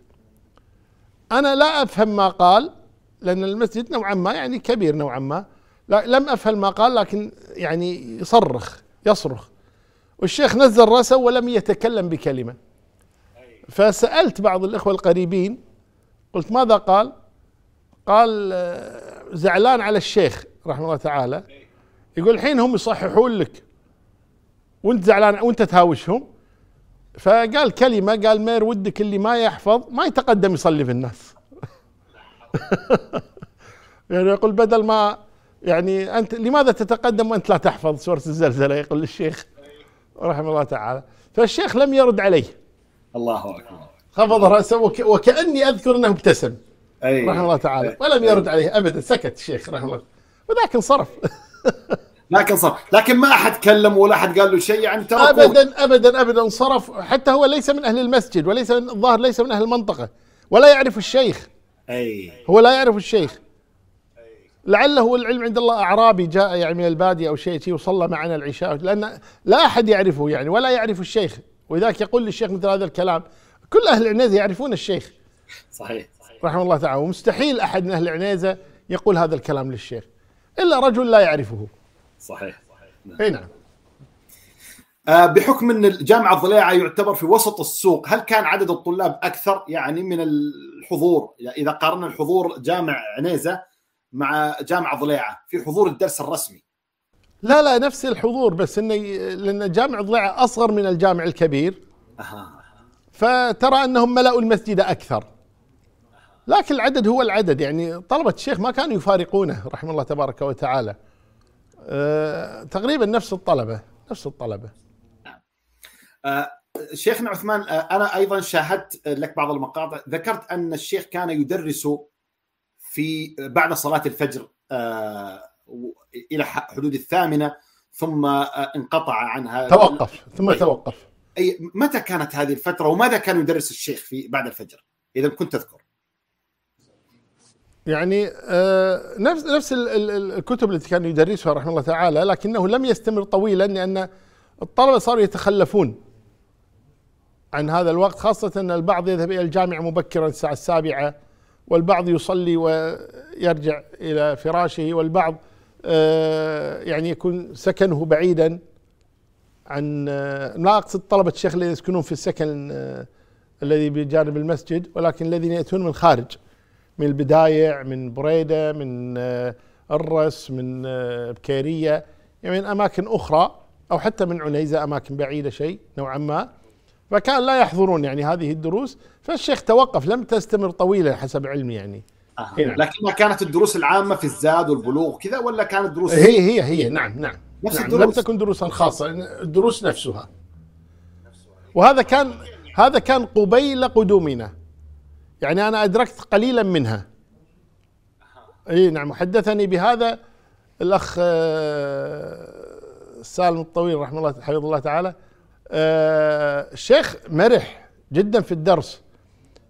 أنا لا أفهم ما قال لأن المسجد نوعا ما يعني كبير نوعا ما. لا لم أفهم ما قال لكن يعني يصرخ يصرخ. والشيخ نزل رأسه ولم يتكلم بكلمة. فسألت بعض الإخوة القريبين قلت ماذا قال؟ قال آه، زعلان على الشيخ رحمه الله تعالى. يقول الحين هم يصححون لك. وانت زعلان وانت تهاوشهم. فقال كلمة قال مير ودك اللي ما يحفظ ما يتقدم يصلي في الناس. يعني يقول بدل ما يعني أنت لماذا تتقدم وأنت لا تحفظ؟ سورة الزلزلة يقول للشيخ رحمه الله تعالى. فالشيخ لم يرد عليه. الله أكبر. خفض رأسه وك وكأني أذكر أنه ابتسم. أي. رحمه الله تعالى. ولم يرد عليه ابدا. سكت الشيخ رحمه الله. وذاك انصرف لكن صار لكن ما أحد كلم ولا أحد قال له شيء يعني ترى ابدا ابدا ابدا انصرف حتى هو ليس من أهل المسجد وليس من الظاهر ليس من أهل المنطقة ولا يعرف الشيخ. أي. هو لا يعرف الشيخ. لعله العلم عند الله أعرابي جاء يعني من البادية أو شيء شيء وصلى معنا العشاء. لأن لا أحد يعرفه يعني ولا يعرف الشيخ. ولذلك يقول للشيخ مثل هذا الكلام كل أهل العنيزة يعرفون الشيخ. صحيح رحمه الله تعالى ومستحيل أحد من أهل العنيزة يقول هذا الكلام للشيخ إلا رجل لا يعرفه. صحيح أي نعم. آه، بحكم أن الجامعة الضليعه يعتبر في وسط السوق، هل كان عدد الطلاب أكثر؟ يعني من الحضور؟ يعني إذا قارنا الحضور جامع عنيزة مع جامعه ضليعة في حضور الدرس الرسمي. لا لا نفس الحضور بس انه لأن جامع ضليعه أصغر من الجامع الكبير. أها. فترى أنهم ملأوا المسجد أكثر. لكن العدد هو العدد. يعني طلبة الشيخ ما كانوا يفارقونه رحمه الله تبارك وتعالى. أه تقريبا نفس الطلبة نفس الطلبة. آه، شيخنا عثمان آه، أنا أيضا شاهدت لك بعض المقاطع. ذكرت أن الشيخ كان يدرس في بعد صلاة الفجر. و- إلى حدود الثامنة ثم آه، انقطع عنها توقف ثم طيب. توقف أي متى كانت هذه الفترة وماذا كان يدرس الشيخ في بعد الفجر؟ إذا كنت تذكر. يعني آه نفس نفس ال- ال- ال- الكتب التي كان يدرسها رحمه الله تعالى لكنه لم يستمر طويلا لأن الطلبة صاروا يتخلفون عن هذا الوقت خاصة أن البعض يذهب إلى الجامعة مبكرا الساعة السابعة والبعض يصلي ويرجع إلى فراشه والبعض يعني يكون سكنه بعيدا عن آه لا أقصد طلبة الشيخ الذين يسكنون في السكن آه الذي بجانب المسجد ولكن الذين يأتون من خارج من البدايع من بريدة من آه، الرس من آه، بكيرية يعني من أماكن أخرى أو حتى من عنيزة أماكن بعيدة شيء نوعا ما. فكان لا يحضرون يعني هذه الدروس فالشيخ توقف لم تستمر طويلا حسب علمي يعني. آه. نعم. لكنها كانت الدروس العامة في الزاد والبلوغ كذا ولا كانت دروس هي هي هي. نعم نعم. نفس نعم الدروس. لم تكن دروسا خاصة. الدروس. نفسها. وهذا كان هذا كان قبيل قدومنا. يعني أنا أدركت قليلا منها. إي نعم. حدثني بهذا الأخ آه، سالم الطويل رحمه الله حفظه الله تعالى. آه، الشيخ مرح جدا في الدرس.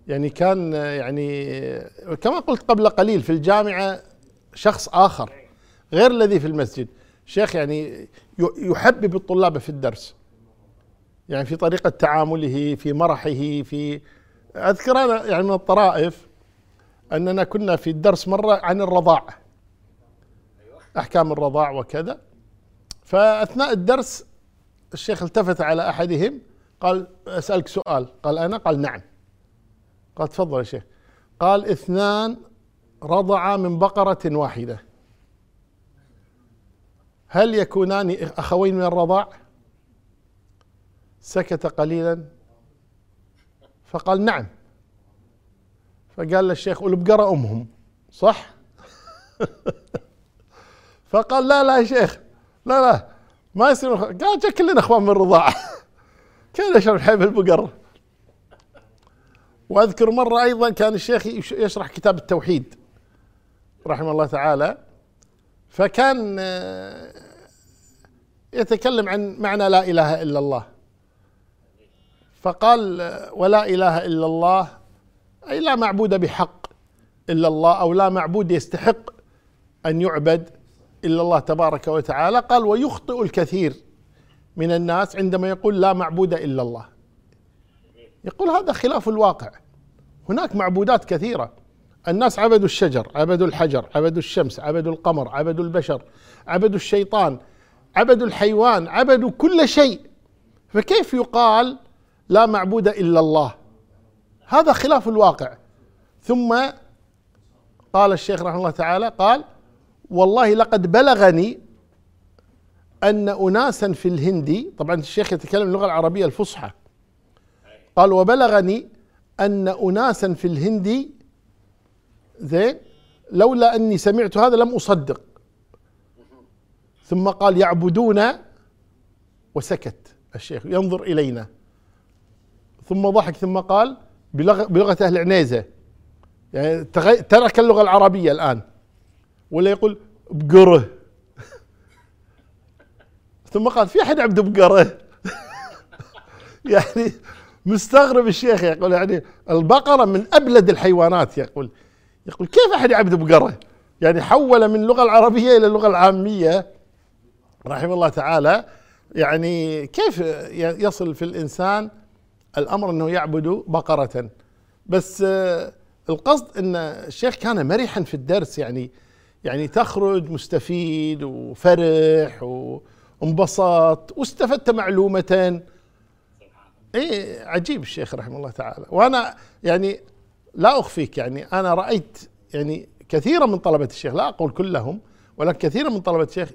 يعني كان يعني كما قلت قبل قليل في الجامعة شخص آخر غير الذي في المسجد. شيخ يعني يحبب الطلاب في الدرس. يعني في طريقة تعامله في مرحه في أذكر أنا يعني من الطرائف أننا كنا في الدرس مرة عن الرضاع. أحكام الرضاع وكذا. فأثناء الدرس الشيخ التفت على أحدهم قال أسألك سؤال. قال أنا؟ قال نعم. قال تفضل يا شيخ. قال اثنان رضعا من بقرة واحدة. هل يكونان أخوين من الرضاع؟ سكت قليلا. فقال نعم. فقال للشيخ والبقرة أمهم. صح؟ فقال لا لا يا شيخ. لا لا ما يصير قال كلنا أخوان من الرضاعة كان يشرب حيب البقر وأذكر مرة أيضا كان الشيخ يش- يشرح كتاب التوحيد رحمه الله تعالى فكان آه، يتكلم عن معنى لا إله إلا الله. فقال آه، ولا إله إلا الله أي لا معبود بحق إلا الله أو لا معبود يستحق أن يعبد إلا الله تبارك وتعالى. قال ويخطئ الكثير من الناس عندما يقول لا معبود إلا الله. يقول هذا خلاف الواقع. هناك معبودات كثيرة. الناس عبدوا الشجر عبدوا الحجر عبدوا الشمس عبدوا القمر عبدوا البشر عبدوا الشيطان عبدوا الحيوان عبدوا كل شيء. فكيف يقال لا معبود إلا الله؟ هذا خلاف الواقع. ثم قال الشيخ رحمه الله تعالى قال والله لقد بلغني أن اناسا في الهند طبعا الشيخ يتكلم اللغة العربية الفصحى. قال وبلغني أن اناسا في الهند زين لولا أني سمعت هذا لم أصدق. ثم قال يعبدون وسكت الشيخ ينظر إلينا. ثم ضحك ثم قال بلغ- بلغة أهل عنيزة. يعني ترك اللغة العربية الآن. ولا يقول بقره. ثم قال في أحد عبده بقره؟ يعني مستغرب الشيخ يقول يعني البقرة من أبلد الحيوانات يقول يقول كيف أحد يعبد بقرة؟ يعني حول من اللغة العربية إلى اللغة العامية. رحمه الله تعالى يعني كيف يصل في الإنسان الأمر أنه يعبد بقرة؟ بس القصد أن الشيخ كان مرحا في الدرس يعني يعني تخرج مستفيد وفرح وانبسط واستفدت معلومة. اي عجيب الشيخ رحمه الله تعالى. وأنا يعني لا أخفيك يعني أنا رأيت يعني كثيرا من طلبة الشيخ لا أقول كلهم ولكن كثيرا من طلبة الشيخ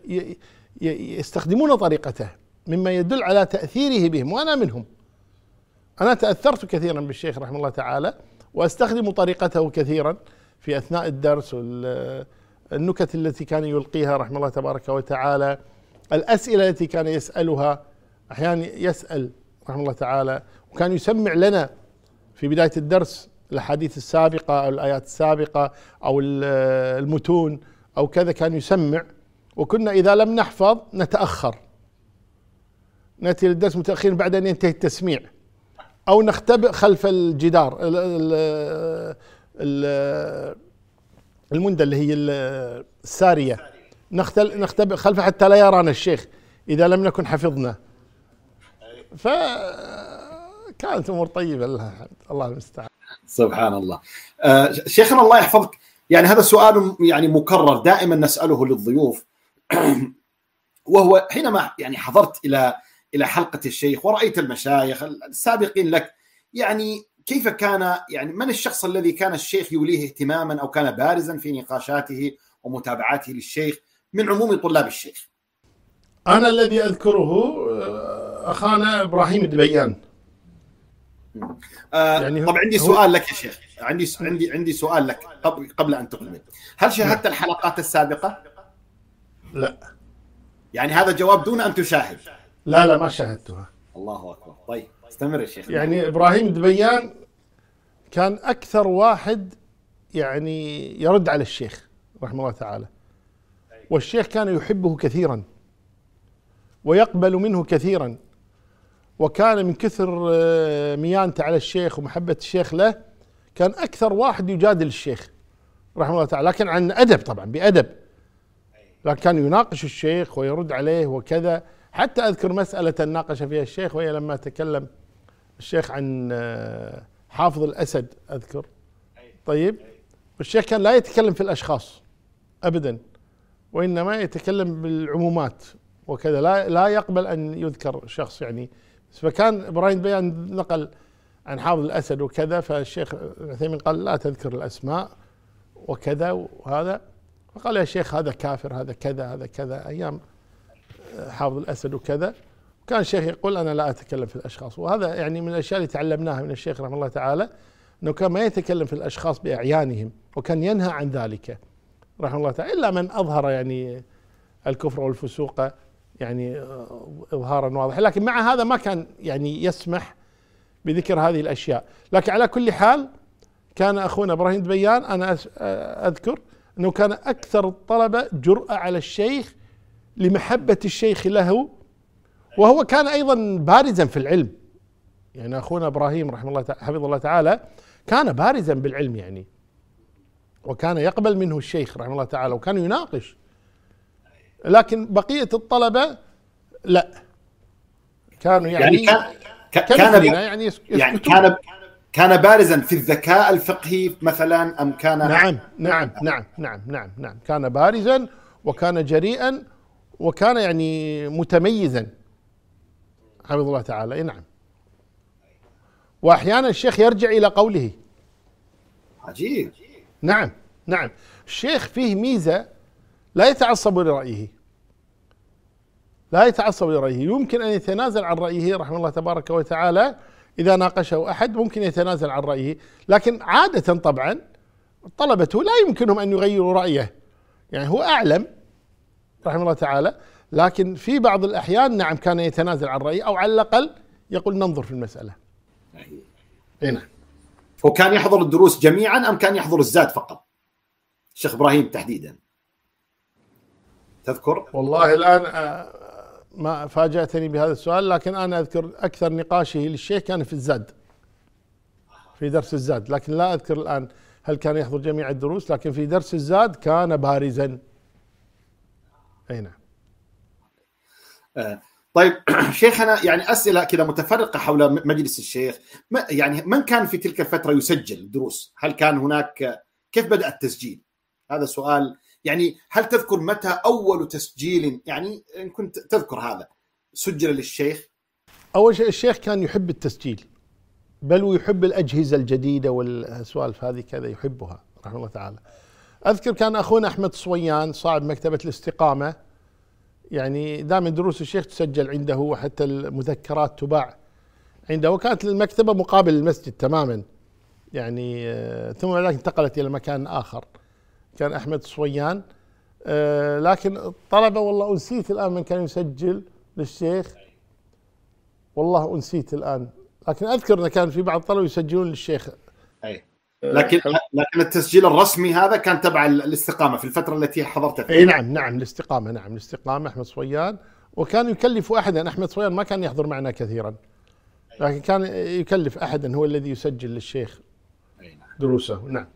يستخدمون طريقته مما يدل على تأثيره بهم وأنا منهم. أنا تأثرت كثيرا بالشيخ رحمه الله تعالى وأستخدم طريقته كثيرا في أثناء الدرس والنكت التي كان يلقيها رحمه الله تبارك وتعالى الأسئلة التي كان يسألها أحيانا يسأل رحمه الله تعالى وكان يسمع لنا في بداية الدرس الأحاديث السابقة أو الآيات السابقة أو المتون أو كذا كان يسمع وكنا إذا لم نحفظ نتأخر. نأتي للدرس متأخرين بعد أن ينتهي التسميع. أو نختبئ خلف الجدار المندة اللي هي السارية. نختبئ خلفه حتى لا يرانا الشيخ إذا لم نكن حفظنا. فكانت امور طيبة لله الحمد الله المستعان. سبحان الله. آه شيخنا الله يحفظك. يعني هذا سؤال يعني مكرر دائما نسأله للضيوف. وهو حينما يعني حضرت إلى إلى حلقة الشيخ ورأيت المشايخ السابقين لك يعني كيف كان يعني من الشخص الذي كان الشيخ يوليه اهتماما أو كان بارزا في نقاشاته ومتابعاته للشيخ من عموم طلاب الشيخ؟ أنا الذي أذكره أخانا إبراهيم الدبيان. آه يعني طب عندي سؤال لك يا شيخ. عندي عندي عندي سؤال لك قبل قبل أن تكمل هل شاهدت. الحلقات السابقة؟ لا. يعني هذا جواب دون أن تشاهد. لا لا ما شاهدتها. الله أكبر. طيب استمر يا شيخ. يعني إبراهيم الدبيان كان أكثر واحد يعني يرد على الشيخ رحمه الله تعالى. والشيخ كان يحبه كثيرا ويقبل منه كثيرا. وكان من كثر آه، ميانته على الشيخ ومحبة الشيخ له كان أكثر واحد يجادل الشيخ رحمه الله تعالى لكن عن أدب طبعا بأدب. لكن كان يناقش الشيخ ويرد عليه وكذا. حتى أذكر مسألة ناقش فيها الشيخ وهي لما تكلم الشيخ عن آه، حافظ الأسد أذكر. طيب. الشيخ كان لا يتكلم في الأشخاص أبدا وإنما يتكلم بالعمومات وكذا. لا لا يقبل أن يذكر شخص يعني فكان إبراهيم بيان نقل عن حافظ الأسد وكذا فالشيخ عثيمين قال لا تذكر الأسماء وكذا وهذا. فقال يا شيخ هذا كافر هذا كذا هذا كذا أيام حافظ الأسد وكذا. كان الشيخ يقول أنا لا أتكلم في الأشخاص. وهذا يعني من الأشياء اللي تعلمناها من الشيخ رحمه الله تعالى إنه كان ما يتكلم في الأشخاص بأعيانهم وكان ينهى عن ذلك رحمه الله تعالى إلا من أظهر يعني الكفر والفسوق يعني إظهارا واضحا. لكن مع هذا ما كان يعني يسمح بذكر هذه الأشياء. لكن على كل حال كان أخونا إبراهيم دبيان أنا أذكر أنه كان أكثر الطلبه جرأة على الشيخ لمحبة الشيخ له وهو كان أيضا بارزا في العلم. يعني أخونا إبراهيم رحمه الله حفظه الله تعالى كان بارزا بالعلم يعني وكان يقبل منه الشيخ رحمه الله تعالى وكان يناقش لكن بقية الطلبة لا. كانوا يعني, يعني كان كان يعني يعني كان كان بارزا في الذكاء الفقهي مثلا أم كان نعم نعم نعم نعم نعم نعم. كان بارزا وكان جريئا وكان يعني متميزا. حفظ الله تعالى. نعم. واحيانا الشيخ يرجع إلى قوله. عجيب. نعم نعم. الشيخ فيه ميزة لا يتعصب لرأيه. لا يتعصب لرأيه. يمكن أن يتنازل عن رأيه رحمه الله تبارك وتعالى إذا ناقشه أحد ممكن يتنازل عن رأيه. لكن عادة طبعا طلبته لا يمكنهم أن يغيروا رأيه. يعني هو أعلم رحمه الله تعالى لكن في بعض الأحيان نعم كان يتنازل عن رأيه أو على الأقل يقول ننظر في المسألة. هنا هو كان يحضر الدروس جميعا أم كان يحضر الزاد فقط؟ الشيخ إبراهيم تحديدا. تذكر؟ والله الآن آه، ما فاجأتني بهذا السؤال لكن أنا أذكر أكثر نقاشه للشيخ كان في الزاد في درس الزاد لكن لا أذكر الآن هل كان يحضر جميع الدروس لكن في درس الزاد كان بارزا أي نعم آه، طيب شيخنا يعني أسئلة كذا متفرقة حول مجلس الشيخ يعني من كان في تلك الفترة يسجل دروس؟ هل كان هناك كيف بدأ التسجيل؟ هذا سؤال يعني هل تذكر متى أول تسجيل؟ يعني إن كنت تذكر هذا. سجل للشيخ؟ أول شيء الشيخ كان يحب التسجيل. بل ويحب الأجهزة الجديدة والسوالف هذه كذا يحبها رحمه الله تعالى. أذكر كان أخونا أحمد صويان صاحب مكتبة الاستقامة. يعني دائما دروس الشيخ تسجل عنده وحتى المذكرات تباع عنده. وكانت المكتبة مقابل المسجد تماما. يعني آه، ثم بعد انتقلت إلى مكان آخر. كان أحمد صويان. آه، لكن الطلبه والله أنسيت الآن من كان يسجل للشيخ. والله أنسيت الآن. لكن أذكر إنه كان في بعض الطلبة يسجلون للشيخ. أي. لكن لكن التسجيل الرسمي هذا كان تبع الاستقامة في الفترة التي حضرت فيها إي نعم نعم الاستقامة نعم الاستقامة أحمد صويان. وكان يكلف أحدا أحمد صويان ما كان يحضر معنا كثيرا. لكن كان يكلف أحدا هو الذي يسجل للشيخ نعم. دروسه. نعم.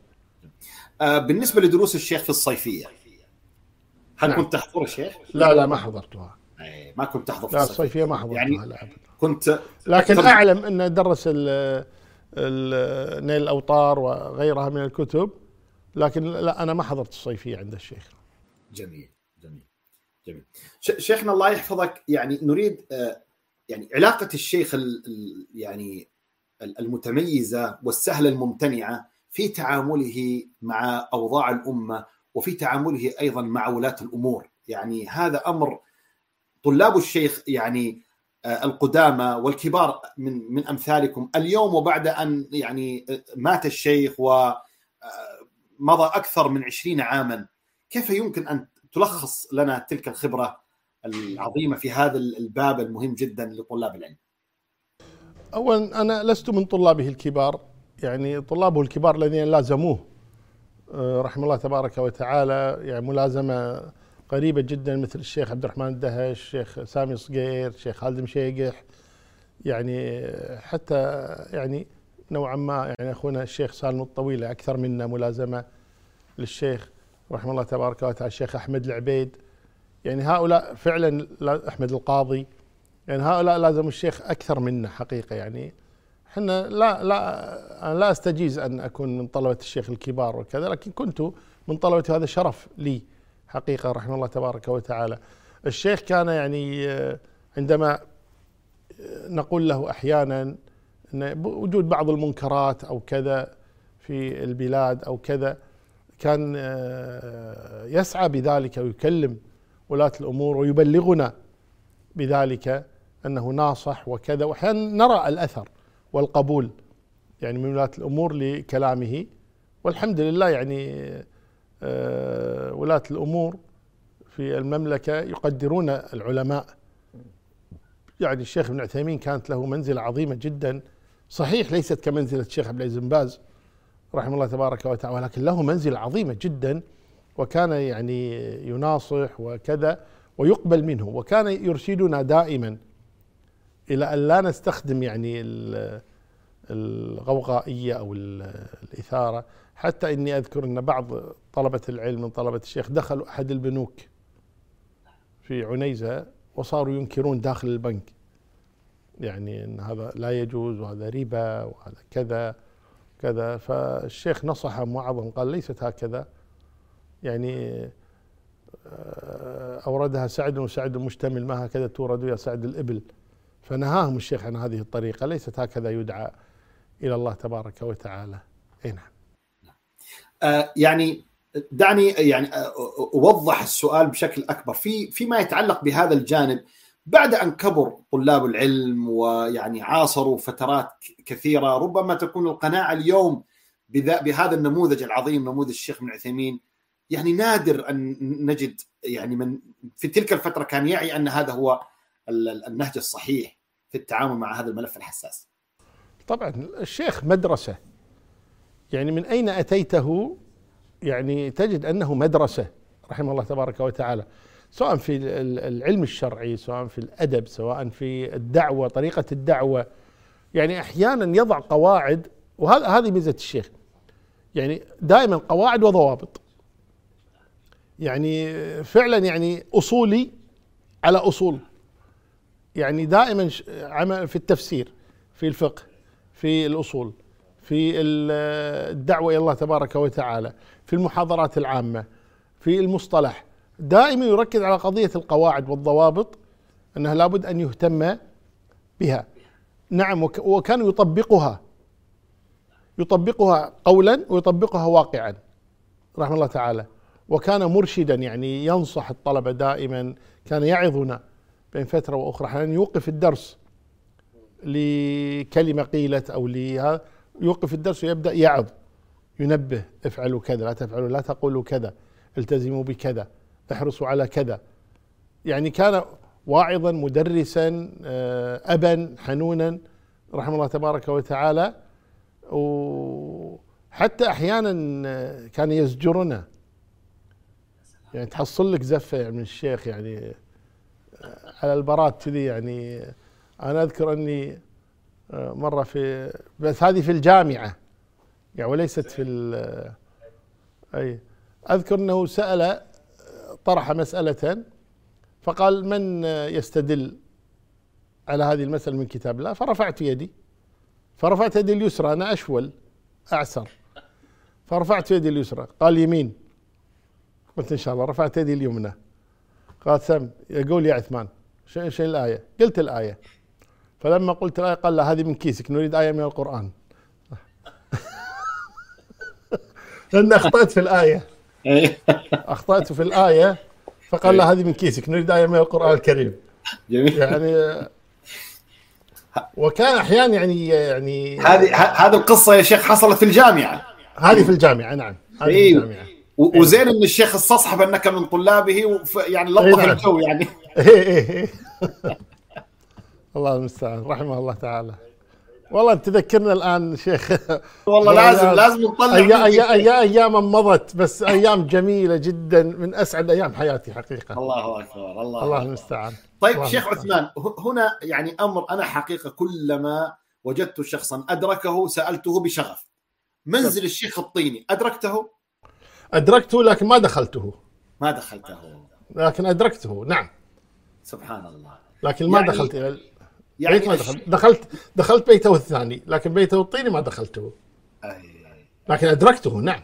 بالنسبة لدروس الشيخ في الصيفية. هل نعم. كنت تحضر الشيخ؟ لا لا ما حضرتها. ما كنت تحضر في لا الصيفية. ما حضرتها يعني لا كنت لكن أعلم انه درس نيل الاوطار وغيرها من الكتب لكن لا أنا ما حضرت الصيفية عند الشيخ. جميل جميل جميل. شيخنا الله يحفظك يعني نريد آه، يعني علاقة الشيخ يعني المتميزة والسهلة الممتنعة في تعامله مع أوضاع الأمة وفي تعامله أيضا مع ولاة الأمور. يعني هذا أمر طلاب الشيخ يعني آه، القدامى والكبار من من أمثالكم. اليوم وبعد أن يعني آه، مات الشيخ ومضى آه، أكثر من عشرين عاما كيف يمكن أن تلخص لنا تلك الخبرة العظيمة في هذا الباب المهم جدا لطلاب العلم؟ اولا أنا لست من طلابه الكبار. يعني طلابه الكبار الذين لازموه رحمه الله تبارك وتعالى يعني ملازمة قريبة جدا مثل الشيخ عبد الرحمن الدهش الشيخ سامي صقير الشيخ خالد مشيقح يعني حتى يعني نوعا ما يعني أخونا الشيخ سالم الطويلة أكثر منا ملازمة للشيخ رحمه الله تبارك وتعالى الشيخ أحمد العبيد. يعني هؤلاء فعلا أحمد القاضي يعني هؤلاء لازم الشيخ أكثر منا حقيقة يعني. إحنا لا لا أنا لا أستجيز أن أكون من طلبة الشيخ الكبار وكذا لكن كنت من طلبة هذا شرف لي حقيقة رحمه الله تبارك وتعالى. الشيخ كان يعني آه، عندما آه، نقول له أحيانا أن وجود بعض المنكرات أو كذا في البلاد أو كذا كان آه، يسعى بذلك ويكلم ولاة الأمور ويبلغنا بذلك أنه ناصح وكذا. وأحيانا نرى الأثر والقبول يعني من ولاة الأمور لكلامه. والحمد لله يعني آه، ولاة الأمور في المملكة يقدرون العلماء. يعني الشيخ ابن عثيمين كانت له منزلة عظيمة جدا. صحيح ليست كمنزلة الشيخ عبد العزيز بن باز رحمه الله تبارك وتعالى ولكن له منزلة عظيمة جدا وكان يعني يناصح وكذا ويقبل منه وكان يرشدنا دائما. إلى أن لا نستخدم يعني الغوغائية أو الإثارة. حتى إني أذكر إن بعض طلبة العلم من طلبة الشيخ دخلوا أحد البنوك في عنيزة وصاروا ينكرون داخل البنك. يعني إن هذا لا يجوز وهذا ربا وهذا كذا كذا. فالشيخ نصحهم وعظهم قال ليست هكذا. يعني آه، أوردها سعد وسعد مشتمل ما هكذا تورد يا سعد الإبل؟ فنهاهم الشيخ عن هذه الطريقة ليست هكذا يدعى إلى الله تبارك وتعالى. أي نعم. آه، يعني دعني يعني آه، أوضح السؤال بشكل أكبر. في فيما يتعلق بهذا الجانب بعد أن كبر طلاب العلم ويعني عاصروا فترات كثيرة ربما تكون القناعة اليوم بهذا النموذج العظيم نموذج الشيخ ابن عثيمين يعني نادر أن نجد يعني من في تلك الفترة كان يعي أن هذا هو النهج الصحيح في التعامل مع هذا الملف الحساس. طبعا الشيخ مدرسة. يعني من أين أتيته؟ يعني تجد أنه مدرسة رحمه الله تبارك وتعالى. سواء في العلم الشرعي سواء في الأدب سواء في الدعوة طريقة الدعوة. يعني أحيانا يضع قواعد وهذا هذه ميزة الشيخ. يعني دائما قواعد وضوابط. يعني فعلا يعني أصولي على أصول. يعني دائما عمل في التفسير في الفقه في الأصول في الدعوة إلى الله تبارك وتعالى في المحاضرات العامة في المصطلح. دائما يركز على قضية القواعد والضوابط أنها لابد أن يهتم بها. نعم وكان يطبقها يطبقها قولا ويطبقها واقعا رحمه الله تعالى. وكان مرشدا يعني ينصح الطلبة دائما كان يعظنا. بين فترة وأخرى. أحيانا يوقف الدرس لكلمة قيلت أو لهذا يوقف الدرس ويبدأ يعظ ينبه افعلوا كذا لا تفعلوا لا تقولوا كذا التزموا بكذا احرصوا على كذا. يعني كان واعظا مدرسا آه، ابا حنونا رحمه الله تبارك وتعالى. وحتى أحيانا آه، كان يزجرنا. يعني تحصل لك يعني من الشيخ يعني على البرات كذي يعني أنا أذكر أني مرة في بس هذه في الجامعة يعني وليست في أي. أذكر أنه سأل طرح مسألة فقال من يستدل على هذه المسألة من كتاب الله؟ فرفعت يدي. فرفعت يدي اليسرى أنا أشول أعسر. فرفعت يدي اليسرى قال يمين. قلت إن شاء الله رفعت يدي اليمنى. قال سم يقول يا عثمان. شيء الآية. قلت الآية. فلما قلت الآية قال لا هذه من كيسك نريد آية من القرآن. لأن أخطأت في الآية. أخطأت في الآية فقال إيه. هذه من كيسك نريد آية من القرآن الكريم. جميل. يعني وكان أحيانا يعني يعني هذه هذه القصة يا شيخ حصلت في الجامعة. هذه في الجامعة نعم. هذه في إيه. الجامعة. وزين إن الشيخ استصحب إنك من طلابه يعني لطف نعم. الجو يعني. إيه إيه الله المستعان. رحمه الله تعالى. والله تذكرنا الآن شيخ. والله لازم لازم نطلع أي أي أي أيام مضت بس أيام جميلة جدا من أسعد أيام حياتي حقيقة. الله أكبر الله الله المستعان. طيب الله شيخ عثمان هنا يعني أمر أنا حقيقة كلما وجدت شخصا أدركه سألته بشغف. منزل الشيخ الطيني أدركته؟ أدركته لكن ما دخلته. ما دخلته. لكن أدركته نعم. سبحان الله. لكن ما يعني دخلت يعني بيت ما دخلت. دخلت دخلت بيته الثاني لكن بيته الطيني ما دخلته. لكن أدركته نعم.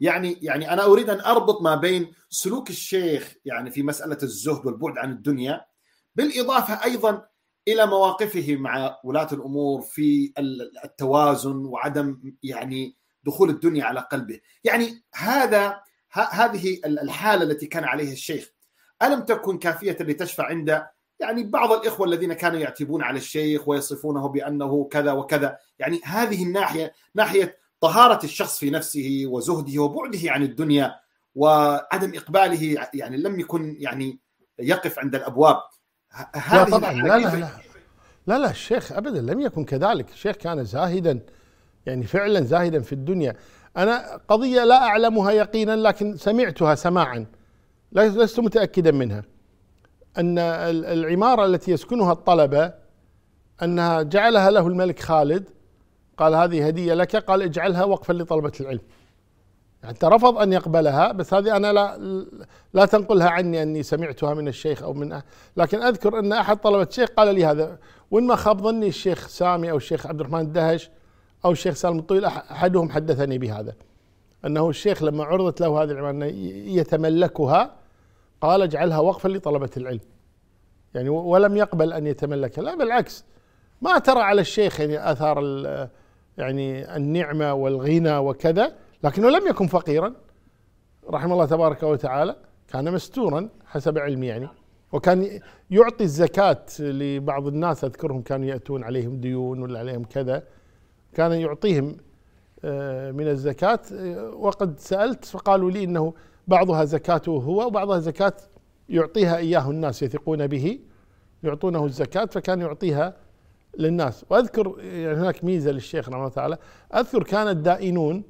يعني يعني أنا أريد أن أربط ما بين سلوك الشيخ يعني في مسألة الزهد والبعد عن الدنيا بالإضافة أيضا إلى مواقفه مع ولاة الأمور في التوازن وعدم يعني دخول الدنيا على قلبه، يعني هذا هذه الحالة التي كان عليها الشيخ. ألم تكن كافية لتشفع عند يعني بعض الإخوة الذين كانوا يعتبون على الشيخ ويصفونه بأنه كذا وكذا. يعني هذه الناحية ناحية طهارة الشخص في نفسه وزهده وبعده عن الدنيا وعدم إقباله يعني لم يكن يعني يقف عند الأبواب. لا طبعا. لا لا لا. لا لا الشيخ أبدا. لم يكن كذلك. الشيخ كان زاهدا. يعني فعلا زاهدا في الدنيا. أنا قضية لا أعلمها يقينا لكن سمعتها سماعا. لست متأكدا منها. أن العمارة التي يسكنها الطلبة أنها جعلها له الملك خالد قال هذه هدية لك قال اجعلها وقفا لطلبة العلم. يعني رفض أن يقبلها بس هذه أنا لا لا تنقلها عني أني سمعتها من الشيخ أو من لكن أذكر أن أحد طلبة الشيخ قال لي هذا وإن ما خاب ظني الشيخ سامي أو الشيخ عبد الرحمن الدهش أو الشيخ سالم الطويل أحدهم حدثني بهذا أنه الشيخ لما عرضت له هذه العمارة يتملكها قال اجعلها وقفا لطلبة العلم. يعني ولم يقبل أن يتملكها. لا بالعكس. ما ترى على الشيخ يعني آثار يعني النعمة والغنى وكذا لكنه لم يكن فقيرا. رحمه الله تبارك وتعالى كان مستورا حسب علمي يعني. وكان يعطي الزكاة لبعض الناس أذكرهم كانوا يأتون عليهم ديون ولا عليهم كذا. كان يعطيهم آه، من الزكاة. وقد سألت فقالوا لي إنه بعضها زكاته هو وبعضها زكاة يعطيها إياه الناس يثقون به يعطونه الزكاة فكان يعطيها للناس. وأذكر يعني هناك ميزة للشيخ رحمه الله تعالى. أذكر كان الدائنون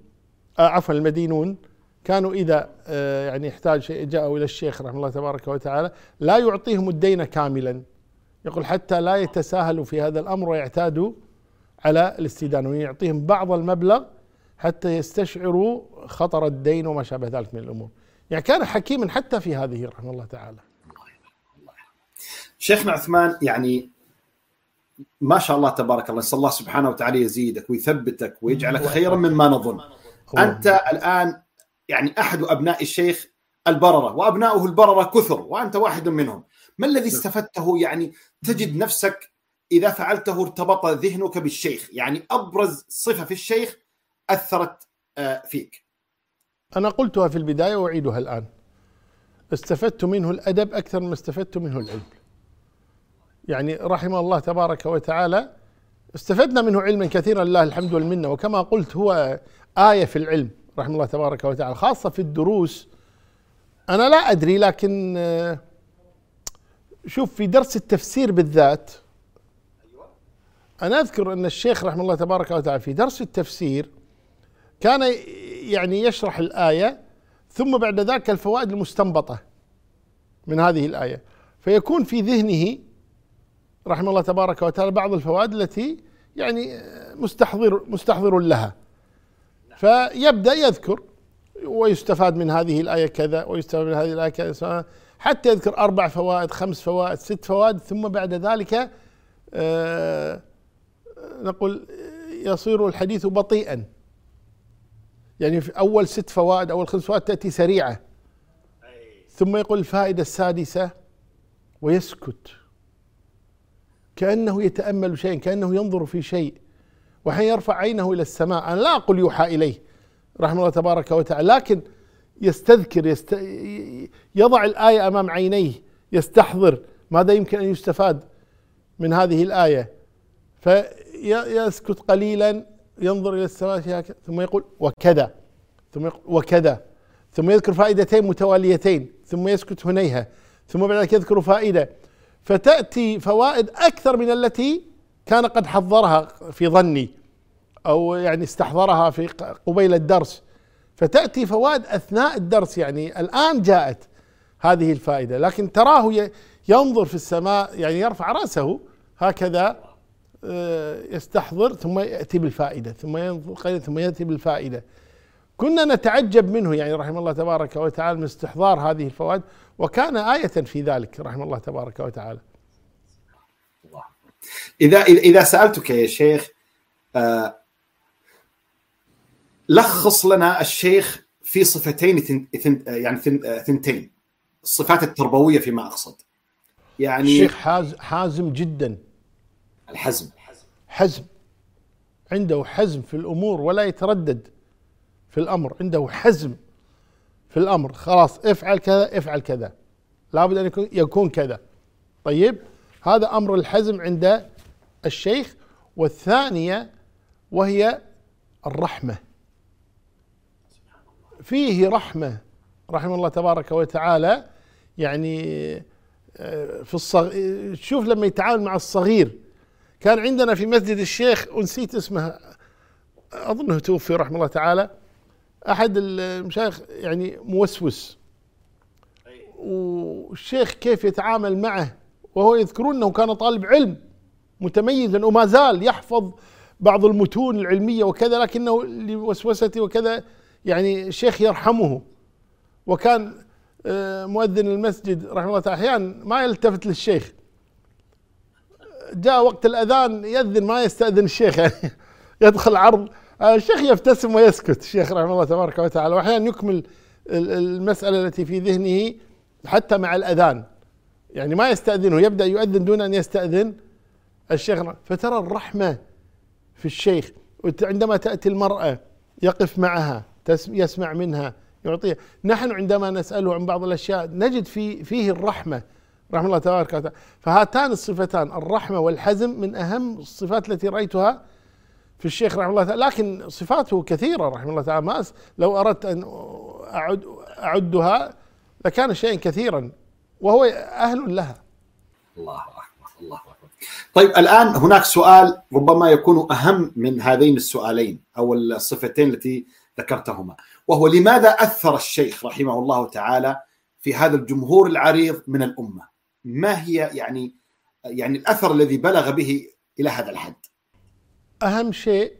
آه عفوا المدينون كانوا إذا آه يعني يحتاج شيء جاءوا إلى الشيخ رحمه الله تبارك وتعالى لا يعطيهم الدين كاملا. يقول حتى لا يتساهلوا في هذا الأمر ويعتادوا على الاستدانة ويعطيهم بعض المبلغ حتى يستشعروا خطر الدين وما شابه ذلك من الأمور. يعني كان حكيما حتى في هذه رحمه الله تعالى. شيخنا عثمان يعني ما شاء الله تبارك الله نسأل الله سبحانه وتعالى يزيدك ويثبتك ويجعلك خيرا مما نظن. أنت الآن يعني أحد أبناء الشيخ البررة وأبناؤه البررة كثر وأنت واحد منهم. ما الذي استفدته؟ يعني تجد نفسك إذا فعلته ارتبط ذهنك بالشيخ يعني أبرز صفة في الشيخ أثرت آه، فيك. أنا قلتها في البداية وأعيدها الآن. استفدت منه الأدب أكثر مما استفدت منه العلم. يعني رحمه الله تبارك وتعالى استفدنا منه علما كثيرا لله الحمد والمنة. وكما قلت هو آية في العلم رحمه الله تبارك وتعالى خاصة في الدروس. أنا لا أدري لكن آه، شوف في درس التفسير بالذات أنا أذكر أن الشيخ رحمه الله تبارك وتعالى في درس التفسير كان يعني يشرح الآية ثم بعد ذلك الفوائد المستنبطة من هذه الآية. فيكون في ذهنه رحمه الله تبارك وتعالى بعض الفوائد التي يعني مستحضر مستحضر لها. فيبدأ يذكر ويستفاد من هذه الآية كذا ويستفاد من هذه الآية كذا حتى يذكر أربع فوائد خمس فوائد ست فوائد ثم بعد ذلك آه نقول يصير الحديث بطيئا. يعني في أول ست فوائد أول خمس فوائد تأتي سريعة. ثم يقول الفائدة السادسة ويسكت. كأنه يتأمل شيئا كأنه ينظر في شيء. وحين يرفع عينه إلى السماء أنا لا أقول يوحى إليه رحمه الله تبارك وتعالى لكن يستذكر يست... يضع الآية أمام عينيه يستحضر ماذا يمكن أن يستفاد من هذه الآية. فيسكت قليلا ينظر إلى السماء ثم يقول وكذا ثم يقول وكذا ثم يذكر فائدتين متواليتين ثم يسكت هنيها ثم بعد ذلك يذكر فائدة. فتأتي فوائد أكثر من التي كان قد حضرها في ظني أو يعني استحضرها في قبيل الدرس. فتأتي فوائد أثناء الدرس يعني الآن جاءت هذه الفائدة. لكن تراه ينظر في السماء يعني يرفع رأسه هكذا يستحضر ثم يأتي بالفائدة ثم ينظر قليلا ثم يأتي بالفائدة. كنا نتعجب منه يعني رحمه الله تبارك وتعالى من استحضار هذه الفوائد وكان آية في ذلك رحمه الله تبارك وتعالى. الله إذا إذا سألتك يا شيخ آه لخص لنا الشيخ في صفتين يعني ثنتين الصفات التربوية فيما أقصد. يعني الشيخ حازم جدا. الحزم. حزم عنده حزم في الأمور ولا يتردد في الأمر عنده حزم في الأمر خلاص افعل كذا افعل كذا لابد أن يكون كذا. طيب هذا أمر الحزم عند الشيخ. والثانية وهي الرحمة. فيه رحمة رحمه الله تبارك وتعالى يعني آه، في الصغ... شوف لما يتعامل مع الصغير كان عندنا في مسجد الشيخ ونسيت اسمه أظنه توفي رحمه الله تعالى. أحد المشايخ يعني موسوس. والشيخ كيف يتعامل معه؟ وهو يذكرون إنه كان طالب علم متميزا وما زال يحفظ بعض المتون العلمية وكذا لكنه لوسوسته وكذا يعني الشيخ يرحمه. وكان آه، مؤذن المسجد رحمه الله تعالى. أحيانا ما يلتفت للشيخ. جاء وقت الأذان يأذن ما يستأذن الشيخ يعني. يدخل عرض الشيخ يبتسم ويسكت الشيخ رحمه الله تبارك وتعالى. واحيانا يكمل المسألة التي في ذهنه حتى مع الأذان. يعني ما يستأذنه يبدأ يؤذن دون أن يستأذن الشيخ. فترى الرحمة في الشيخ عندما تأتي المرأة يقف معها يسمع منها يعطيها. نحن عندما نسأله عن بعض الأشياء نجد في فيه الرحمة. رحمة الله تبارك وتعالى. فهاتان الصفتان الرحمة والحزم من أهم الصفات التي رأيتها في الشيخ رحمة الله تعالى. لكن صفاته كثيرة رحمة الله تعالى. ما لو أردت أن أعد أعدها لكان شيئا كثيرا وهو أهل لها. الله أكبر الله أكبر. طيب الآن هناك سؤال ربما يكون أهم من هذين السؤالين أو الصفتين التي ذكرتهما وهو لماذا أثر الشيخ رحمه الله تعالى في هذا الجمهور العريض من الأمة؟ ما هي يعني يعني الأثر الذي بلغ به إلى هذا الحد؟ أهم شيء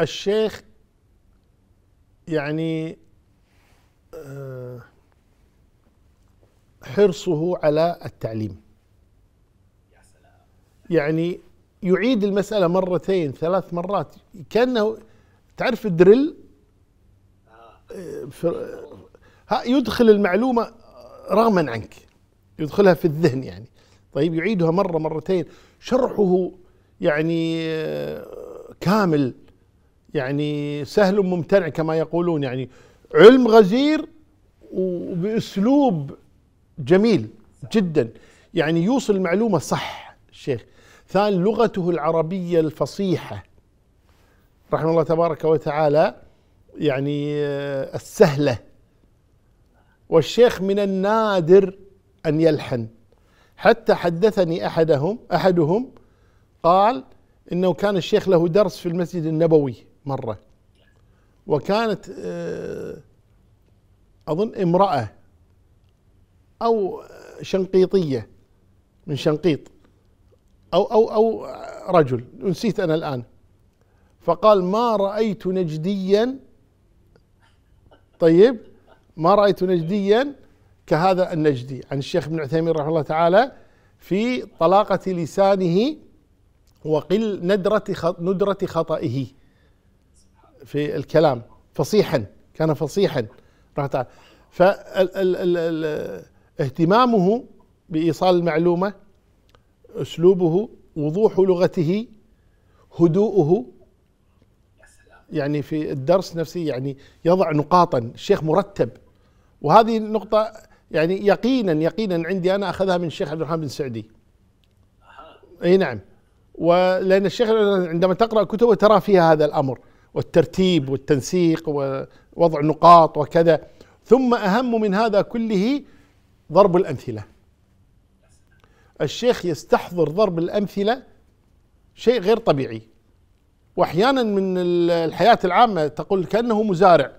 الشيخ يعني آه، حرصه على التعليم. يعني يعيد المسألة مرتين ثلاث مرات. كأنه تعرف الدريل؟ يدخل المعلومة رغما عنك. يدخلها في الذهن يعني. طيب يعيدها مرة مرتين. شرحه يعني آه، كامل يعني سهل ممتنع كما يقولون يعني. علم غزير وبأسلوب جميل جدا. يعني يوصل المعلومة صح الشيخ ثاني لغته العربية الفصيحة. رحمه الله تبارك وتعالى يعني آه، السهلة. والشيخ من النادر أن يلحن. حتى حدثني احدهم أحدهم قال إنه كان الشيخ له درس في المسجد النبوي مرة. وكانت آه، أظن امرأة أو شنقيطية من شنقيط أو أو أو رجل. نسيت أنا الآن. فقال ما رأيت نجديا؟ طيب ما رأيت نجديا؟ كهذا النجدي عن الشيخ ابن عثيمين رحمه الله تعالى في طلاقة لسانه وقل ندرة ندرة خطئه في الكلام. فصيحا كان فصيحا تعالى. فاهتمامه بإيصال المعلومة أسلوبه وضوح لغته هدوءه يعني في الدرس نفسه يعني يضع نقاطا الشيخ مرتب. وهذه النقطة يعني يقينا يقينا عندي أنا أخذها من الشيخ عبد الرحمن بن سعدي. أي نعم. ولأن الشيخ عندما تقرأ كتبه ترى فيها هذا الأمر والترتيب والتنسيق ووضع نقاط وكذا. ثم أهم من هذا كله ضرب الأمثلة. الشيخ يستحضر ضرب الأمثلة شيء غير طبيعي. واحيانا من الحياة العامة تقول كأنه مزارع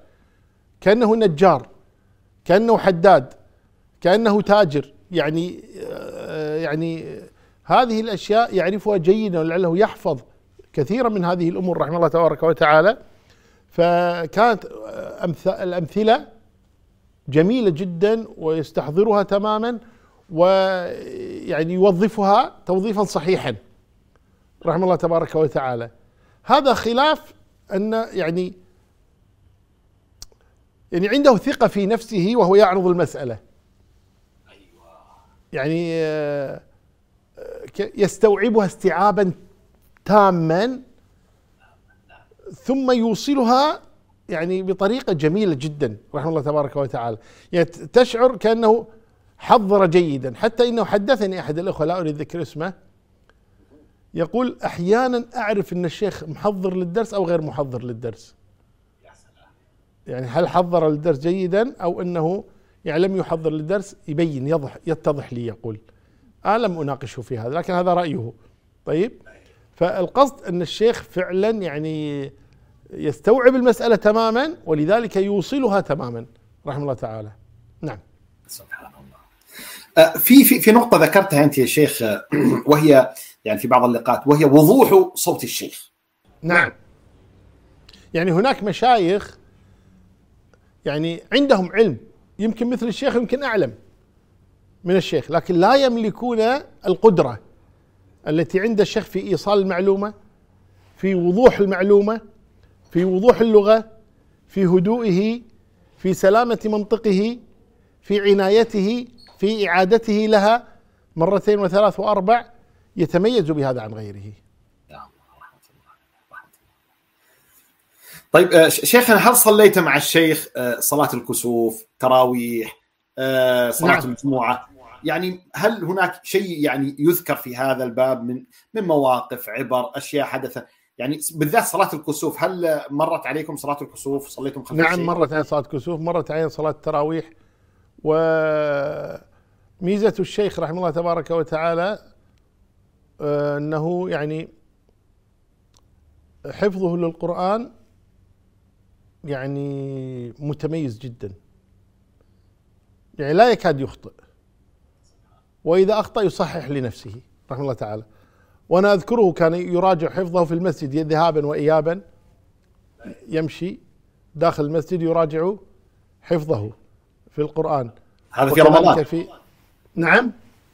كأنه نجار كأنه حداد. كأنه تاجر. يعني آه، يعني هذه الأشياء يعرفها جيدا ولعله يحفظ كثيرا من هذه الأمور رحمه الله تبارك وتعالى. فكانت الأمثلة جميلة جدا ويستحضرها تماما ويعني يوظفها توظيفا صحيحا رحمه الله تبارك وتعالى. هذا خلاف أن يعني يعني عنده ثقة في نفسه وهو يعرض المسألة. يعني آه، يستوعبها استيعابا تاما ثم يوصلها يعني بطريقة جميلة جدا رحمه الله تبارك وتعالى. يعني تشعر كأنه حضر جيدا. حتى إنه حدثني أحد الأخوة لا أريد ذكر اسمه يقول أحيانا أعرف أن الشيخ محضر للدرس أو غير محضر للدرس. يعني هل حضر للدرس جيدا أو أنه يعني لم يحضر للدرس يبين يضح يتضح لي يقول. أنا لم أناقشه في هذا لكن هذا رأيه. طيب؟ فالقصد أن الشيخ فعلا يعني يستوعب المسألة تماما ولذلك يوصلها تماما رحمه الله تعالى. نعم. سبحان الله. آه، في في في نقطة ذكرتها أنت يا شيخ آه، وهي يعني في بعض اللقاءات وهي وضوح صوت الشيخ. نعم. يعني هناك مشايخ يعني عندهم علم يمكن مثل الشيخ يمكن أعلم من الشيخ لكن لا يملكون القدرة التي عند الشيخ في إيصال المعلومة في وضوح المعلومة في وضوح اللغة في هدوئه في سلامة منطقه في عنايته في إعادته لها مرتين وثلاث وأربع يتميز بهذا عن غيره. طيب آه، شيخنا هل صليت مع الشيخ؟ آه، صلاة الكسوف، تراويح، آه، صلاة نعم. الجمعه؟ يعني هل هناك شيء يعني يذكر في هذا الباب من من مواقف عبر أشياء حدثت يعني بالذات صلاة الكسوف هل مرت عليكم صلاة الكسوف؟ صليتم خلف نعم مرت علي صلاة الكسوف مرت علي صلاة التراويح. وميزه الشيخ رحمه الله تبارك وتعالى أنه يعني حفظه للقرآن يعني متميز جدا. يعني لا يكاد يخطئ. وإذا أخطأ يصحح لنفسه رحمه الله تعالى. وأنا أذكره كان يراجع حفظه في المسجد ذهابا وإيابا يمشي داخل المسجد يراجع حفظه في القرآن. هذا في رمضان. في نعم.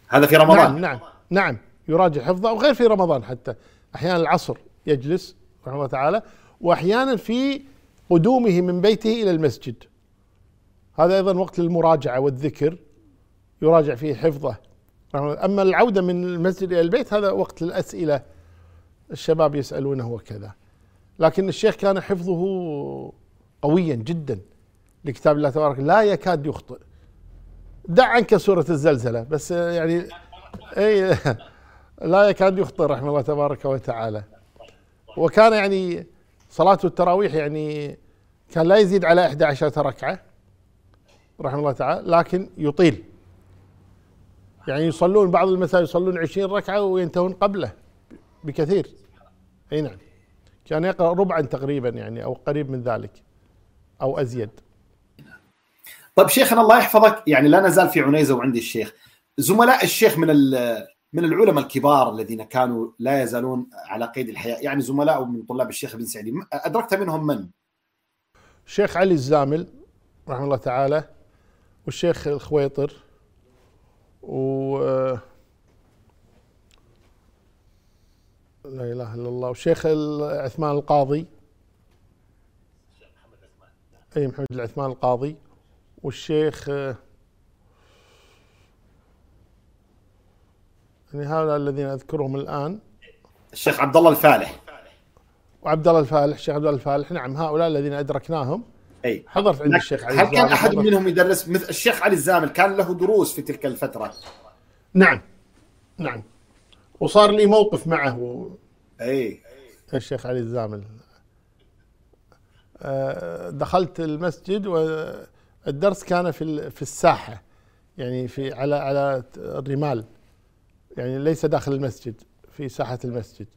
هذا في رمضان. نعم نعم نعم. يراجع حفظه وغير في رمضان حتى. أحيانا العصر يجلس رحمه الله تعالى. وأحيانا في قدومه من بيته إلى المسجد. هذا أيضا وقت للمراجعة والذكر يراجع فيه حفظه. أما العودة من المسجد إلى البيت هذا وقت الأسئلة الشباب يسألونه وكذا. لكن الشيخ كان حفظه قويا جدا لكتاب الله تبارك. لا يكاد يخطئ. دع عنك سورة الزلزلة بس يعني اي لا يكاد يخطئ رحمه الله تبارك وتعالى. وكان يعني صلاة التراويح يعني كان لا يزيد على 11 ركعة رحمه الله تعالى لكن يطيل. يعني يصلون بعض المساجد يصلون 20 ركعة وينتهون قبله بكثير. أي نعم. كان يقرأ ربعا تقريبا يعني أو قريب من ذلك أو أزيد. طيب شيخنا الله يحفظك. يعني لا نزال في عنيزة وعندي الشيخ. زملاء الشيخ من من العلماء الكبار الذين كانوا لا يزالون على قيد الحياة يعني زملاء من طلاب الشيخ بن سعدي. أدركت منهم من؟ الشيخ علي الزامل رحمه الله تعالى والشيخ الخويطر و لا إله إلا الله والشيخ عثمان القاضي. أي محمد العثمان القاضي والشيخ يعني هؤلاء الذين أذكرهم الآن. الشيخ عبد الله الفالح. وعبد الله الفالح الشيخ عبد الله الفالح. نعم هؤلاء الذين أدركناهم. أي. حضرت عند الشيخ علي هل كان أحد منهم يدرس مثل الشيخ علي الزامل؟ كان له دروس في تلك الفترة. نعم نعم. وصار لي موقف معه. أي. الشيخ علي الزامل. آه، دخلت المسجد والدرس كان في في الساحة يعني في على على الرمال. يعني ليس داخل المسجد في ساحة المسجد.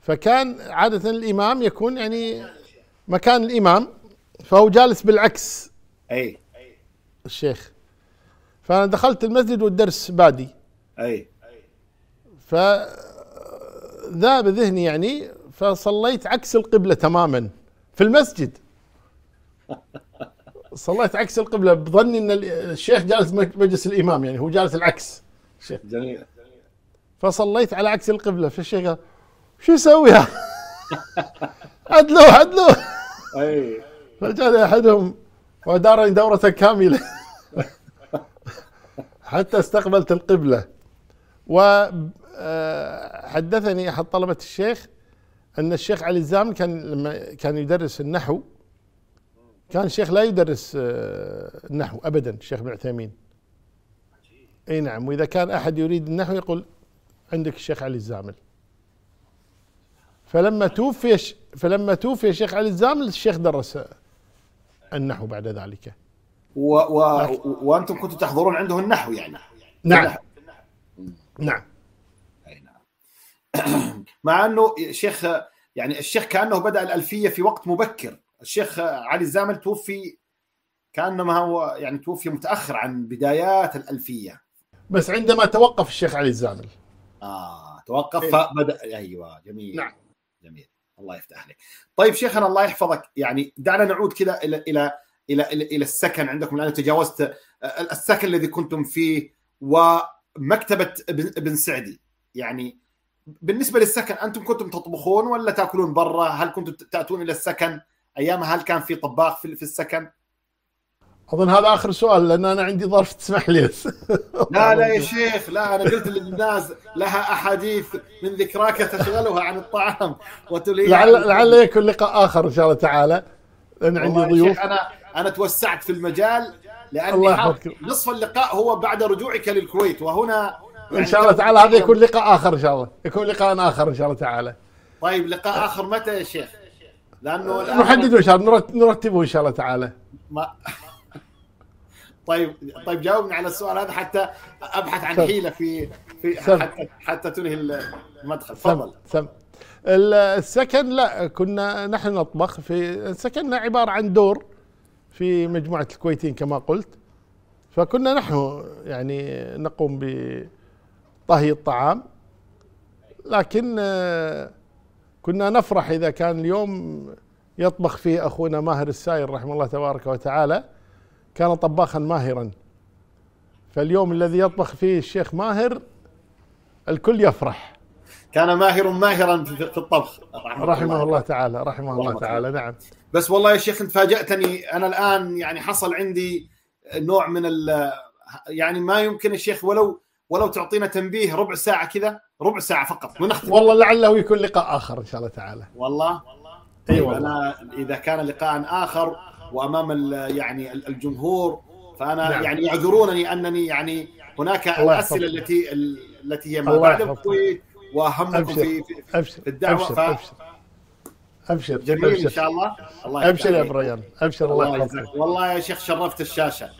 فكان عادة الإمام يكون يعني مكان الإمام فهو جالس بالعكس. أي. الشيخ. فأنا دخلت المسجد والدرس بادي. أي. فذاب ذهني يعني فصليت عكس القبلة تماما في المسجد. صليت عكس القبلة بظني إن الشيخ جالس مجلس الإمام يعني هو جالس العكس. الشيخ جميل. فصليت على عكس القبلة فالشيخ قال شو يسوي؟ عدلوه عدلوه أي. فجاء أحدهم ودارني دورة كاملة. حتى استقبلت القبلة. وحدثني أحد طلبة الشيخ أن الشيخ علي الزامل كان لما كان يدرس النحو. كان الشيخ لا يدرس النحو ابدا الشيخ ابن عثيمين. أي نعم وإذا كان أحد يريد النحو يقول عندك الشيخ علي الزامل. فلما توفي فلما توفي الشيخ علي الزامل الشيخ درس النحو بعد ذلك. و... و... وأنتم كنتم تحضرون عنده النحو يعني. نعم. نعم. أي نعم. مع أنه شيخ يعني الشيخ كأنه بدأ الألفية في وقت مبكر. الشيخ علي الزامل توفي كأنما هو يعني توفي متأخر عن بدايات الألفية. بس عندما توقف الشيخ علي الزامل آه توقف. إيه؟ فبدا أيوه جميل. نعم. جميل. الله يفتح عليك طيب شيخنا الله يحفظك. يعني دعنا نعود كذا إلى إلى إلى إلى السكن عندكم لأن تجاوزت السكن الذي كنتم فيه ومكتبة ابن سعدي. يعني بالنسبة للسكن أنتم كنتم تطبخون ولا تأكلون برا؟ هل كنتم تأتون إلى السكن؟ ايامها هل كان في طباخ في السكن؟ أظن هذا آخر سؤال لأن أنا عندي ظرف تسمح لي. لا لا يا شيخ لا أنا قلت للناس لها أحاديث من ذكراك تشغلها عن الطعام وتلي لعل لعل يكون لقاء آخر إن شاء الله تعالى لأن عندي ضيوف. أنا أنا توسعت في المجال لأني نصف اللقاء هو بعد رجوعك للكويت وهنا إن شاء الله تعالى هذا يكون لقاء آخر إن شاء الله. يكون لقاء آخر إن شاء الله تعالى. طيب لقاء آخر متى يا شيخ؟ لأنه نحدده إن شاء الله نرتبه إن شاء الله تعالى. ما طيب طيب جاوبني على السؤال هذا حتى أبحث عن حيلة في في سم. حتى حتى تنهي المدخل. تفضل. سم. ال- السكن لا كنا نحن نطبخ في سكننا عبارة عن دور في مجموعة الكويتين كما قلت. فكنا نحن يعني نقوم بطهي الطعام. لكن آه، كنا نفرح إذا كان اليوم يطبخ فيه أخونا ماهر الساير رحمه الله تبارك وتعالى. كان طباخا ماهرا. فاليوم الذي يطبخ فيه الشيخ ماهر الكل يفرح. كان ماهر ماهرا في الطبخ رحمه الله. تعالى رحمه الله رحمة تعالى نعم. بس والله يا شيخ انت فاجأتني. أنا الآن يعني حصل عندي نوع من ال يعني ما يمكن الشيخ ولو ولو تعطينا تنبيه ربع ساعة كذا ربع ساعة فقط ونختم. والله لعله يكون لقاء آخر إن شاء الله تعالى. والله؟ أي طيب والله أنا إذا كان لقاء آخر وأمام يعني ال- الجمهور. فأنا نعم. يعني يعذرونني أنني يعني هناك الأسئلة. التي التي هي ما بعد. الكويت وأهمكم أبشر. في في- الدعوة. أبشر. ف- أبشر. أبشر. جميل إن أبشر. شاء الله. الله أبشر يا. بريان أبشر. الله يحفظك. والله يا شيخ شرفت الشاشة.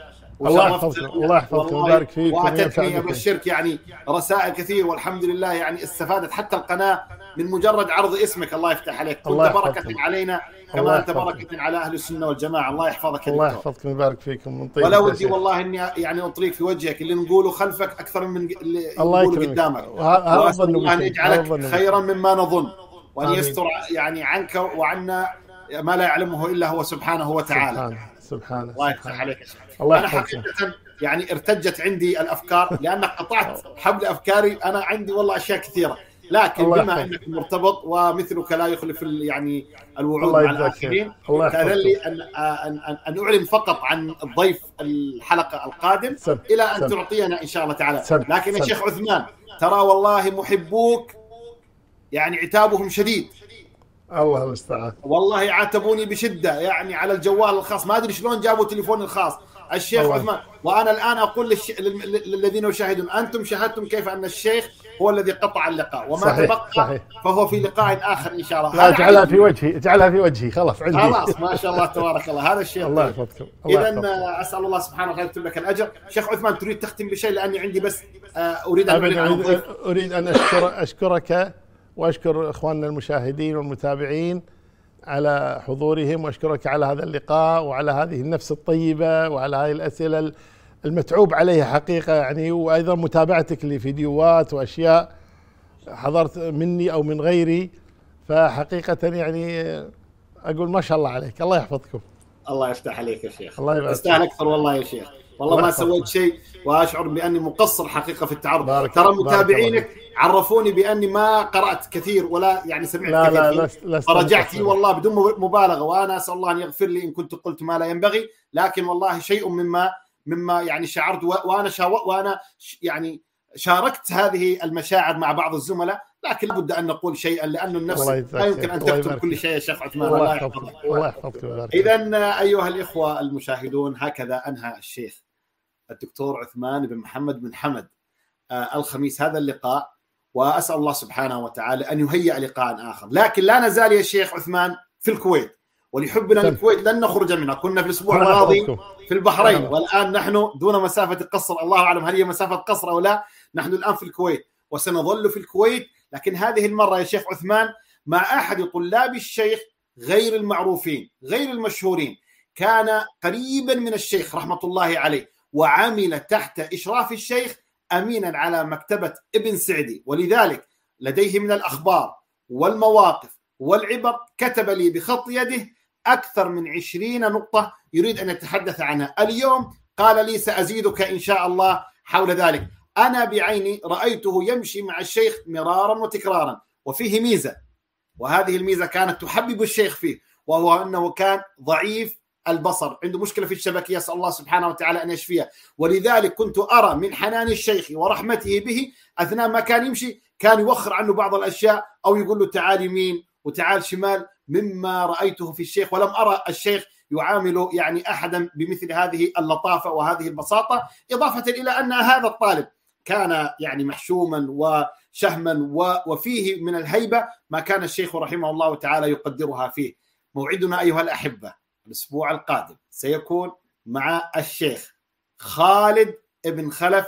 الله يحفظك، الله يحفظك. ويبارك فيك. واتتني. ابشرك يعني رسائل كثير. والحمد لله يعني استفادت حتى القناة من مجرد عرض اسمك. الله يفتح عليك. كنت. بركة علينا. الله كما انت. بركه على أهل السنة والجماعة. الله يحفظك الله. يحفظكم ويبارك فيكم. من طيب ولا ودي والله إني يعني اطليق في وجهك اللي نقوله خلفك أكثر من اللي الله نقوله يكرمك. قدامك. هذا الله أن يجعلك. خيرا مما نظن. وأن آمين. يستر يعني عنك وعنا ما لا يعلمه إلا هو سبحانه وتعالى. سبحانه سبحانه الله يفتح. عليك الله أنا حقيقة يعني ارتجت عندي الأفكار لانك قطعت حبل أفكاري. أنا عندي والله أشياء كثيرة. لكن بما. أنك مرتبط ومثلك لا يخلف يعني الوعود مع. الآخرين الله كان لي ان ان ان, أعلن فقط عن الضيف الحلقة القادم سم. إلى أن سم. تعطينا إن شاء الله تعالى سم. لكن يا. شيخ عثمان ترى والله محبوك يعني عتابهم شديد الله المستعان والله عاتبوني بشدة يعني على الجوال الخاص ما أدري شلون جابوا تليفوني الخاص الشيخ. عثمان وأنا الآن أقول للش... لل- للذين يشاهدون أنتم شاهدتم كيف أن الشيخ هو الذي قطع اللقاء. وما صحيح، تبقى صحيح. فهو في لقاء آخر إن شاء الله. لا اجعلها. في وجهي اجعلها في وجهي خلاص عندي. خلاص ما شاء الله تبارك الله. هذا الشيء الله طيب. يحفظكم الله اذا يحفظكم. أسأل الله سبحانه وتعالى يكتب لك الأجر. شيخ عثمان تريد تختم بشيء؟ لأني عندي بس آه، أريد أن الضيف أريد, أريد أن أشكر أشكرك وأشكر إخواننا المشاهدين والمتابعين على حضورهم وأشكرك على هذا اللقاء وعلى هذه النفس الطيبة وعلى هذه الأسئلة المتعوب عليها حقيقة يعني وأيضا متابعتك لفيديوهات وأشياء حضرت مني أو من غيري. فحقيقة يعني أقول ما شاء الله عليك. الله يحفظكم. الله يفتح عليك يا شيخ. الله يبارك. تستاهل أكثر والله يا شيخ. والله الله ما. سويت شيء وأشعر بأني مقصر حقيقة في التعرض. بارك- ترى متابعينك عرفوني بأني ما قرأت كثير ولا يعني سمعت لا كثير. لا. لست لست فرجعت والله بدون مبالغة. وأنا أسأل الله أن يغفر لي إن كنت قلت ما لا ينبغي. لكن والله شيء مما مما يعني شعرت وأنا شاو وأنا يعني شاركت هذه المشاعر مع بعض الزملاء لكن لابد أن نقول شيئا لأن النفس لا يمكن. أن تكتب كل. شيء يا شيخ عثمان الله يحفظك الله يحفظك. اذا أيها الإخوة المشاهدون هكذا أنهى الشيخ الدكتور عثمان بن محمد بن حمد آه، الخميس هذا اللقاء وأسأل الله سبحانه وتعالى أن يهيئ لقاء آخر لكن لا نزال يا شيخ عثمان في الكويت ولحبنا. للكويت لن نخرج منها كنا في الأسبوع الماضي. في البحرين. والآن نحن دون مسافة قصر الله أعلم هل هي مسافة قصر أو لا. نحن الآن في الكويت وسنظل في الكويت. لكن هذه المرة يا شيخ عثمان مع أحد طلاب الشيخ غير المعروفين غير المشهورين. كان قريبا من الشيخ رحمة الله عليه وعمل تحت إشراف الشيخ امينا على مكتبة ابن سعدي. ولذلك لديه من الأخبار والمواقف والعبر كتب لي بخط يده أكثر من عشرين نقطة يريد أن يتحدث عنها. اليوم قال لي سأزيدك إن شاء الله حول ذلك. أنا بعيني رأيته يمشي مع الشيخ مرارا وتكرارا وفيه ميزة وهذه الميزة كانت تحبب الشيخ فيه وهو أنه كان ضعيف البصر عنده مشكلة في الشبكية يسال الله سبحانه وتعالى أن يشفيه. ولذلك كنت أرى من حنان الشيخ ورحمته به أثناء ما كان يمشي كان يوخر عنه بعض الأشياء أو يقول له تعال يمين وتعال شمال مما رأيته في الشيخ ولم أرى الشيخ يعامل يعني أحدا بمثل هذه اللطافة وهذه البساطة إضافة إلى أن هذا الطالب كان يعني محشوما وشهما وفيه من الهيبة ما كان الشيخ رحمه الله تعالى يقدرها فيه. موعدنا أيها الأحبة الأسبوع القادم سيكون مع الشيخ خالد بن خلف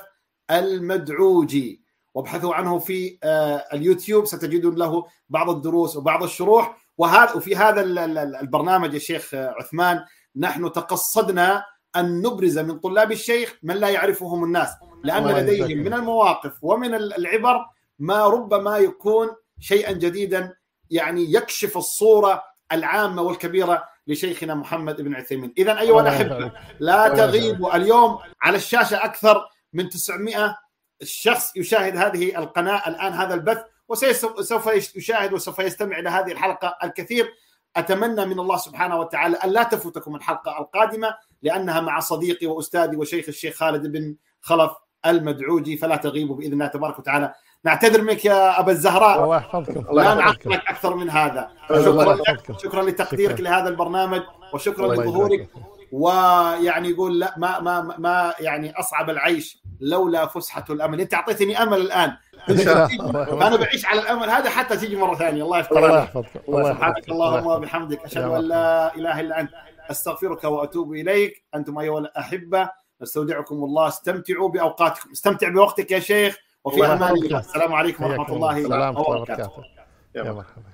المدعوجي. وابحثوا عنه في آه، اليوتيوب ستجدون له بعض الدروس وبعض الشروح. وهذا وفي هذا البرنامج الشيخ عثمان نحن تقصدنا أن نبرز من طلاب الشيخ من لا يعرفهم الناس لأن لديهم من المواقف ومن العبر ما ربما يكون شيئا جديدا يعني يكشف الصورة العامة والكبيرة لشيخنا محمد بن عثيمين. اذا أيها الأحبة لا تغيبوا اليوم على الشاشة أكثر من 900 شخص يشاهد هذه القناة. الآن هذا البث وسوف يشاهد وسوف يستمع إلى هذه الحلقة الكثير. أتمنى من الله سبحانه وتعالى أن لا تفوتكم الحلقة القادمة لأنها مع صديقي وأستاذي وشيخ الشيخ خالد بن خلف المدعوجي فلا تغيبوا بإذن الله تبارك وتعالى. نعتذر منك يا أبا الزهراء. الله يحفظكم لا نعطلك أكثر من هذا. شكرا لك. شكرا لتقديرك شكرا. لهذا البرنامج وشكرا لظهورك. ويعني يقول لا ما ما ما يعني أصعب العيش. لولا فسحة الأمل. أنت أعطيتني أمل الآن. أنا بعيش على الأمل هذا حتى تيجي مرة ثانية. الله يفتح الله يحفظك. الله سبحانك اللهم وبحمدك. أشهد أن لا إله إلا أنت. أستغفرك وأتوب إليك. أنتم أيها الأحبة نستودعكم الله. استمتعوا بأوقاتكم. استمتع بوقتك يا شيخ. وفي أمان الله. السلام عليكم ورحمة الله وبركاته. يا مرحبا.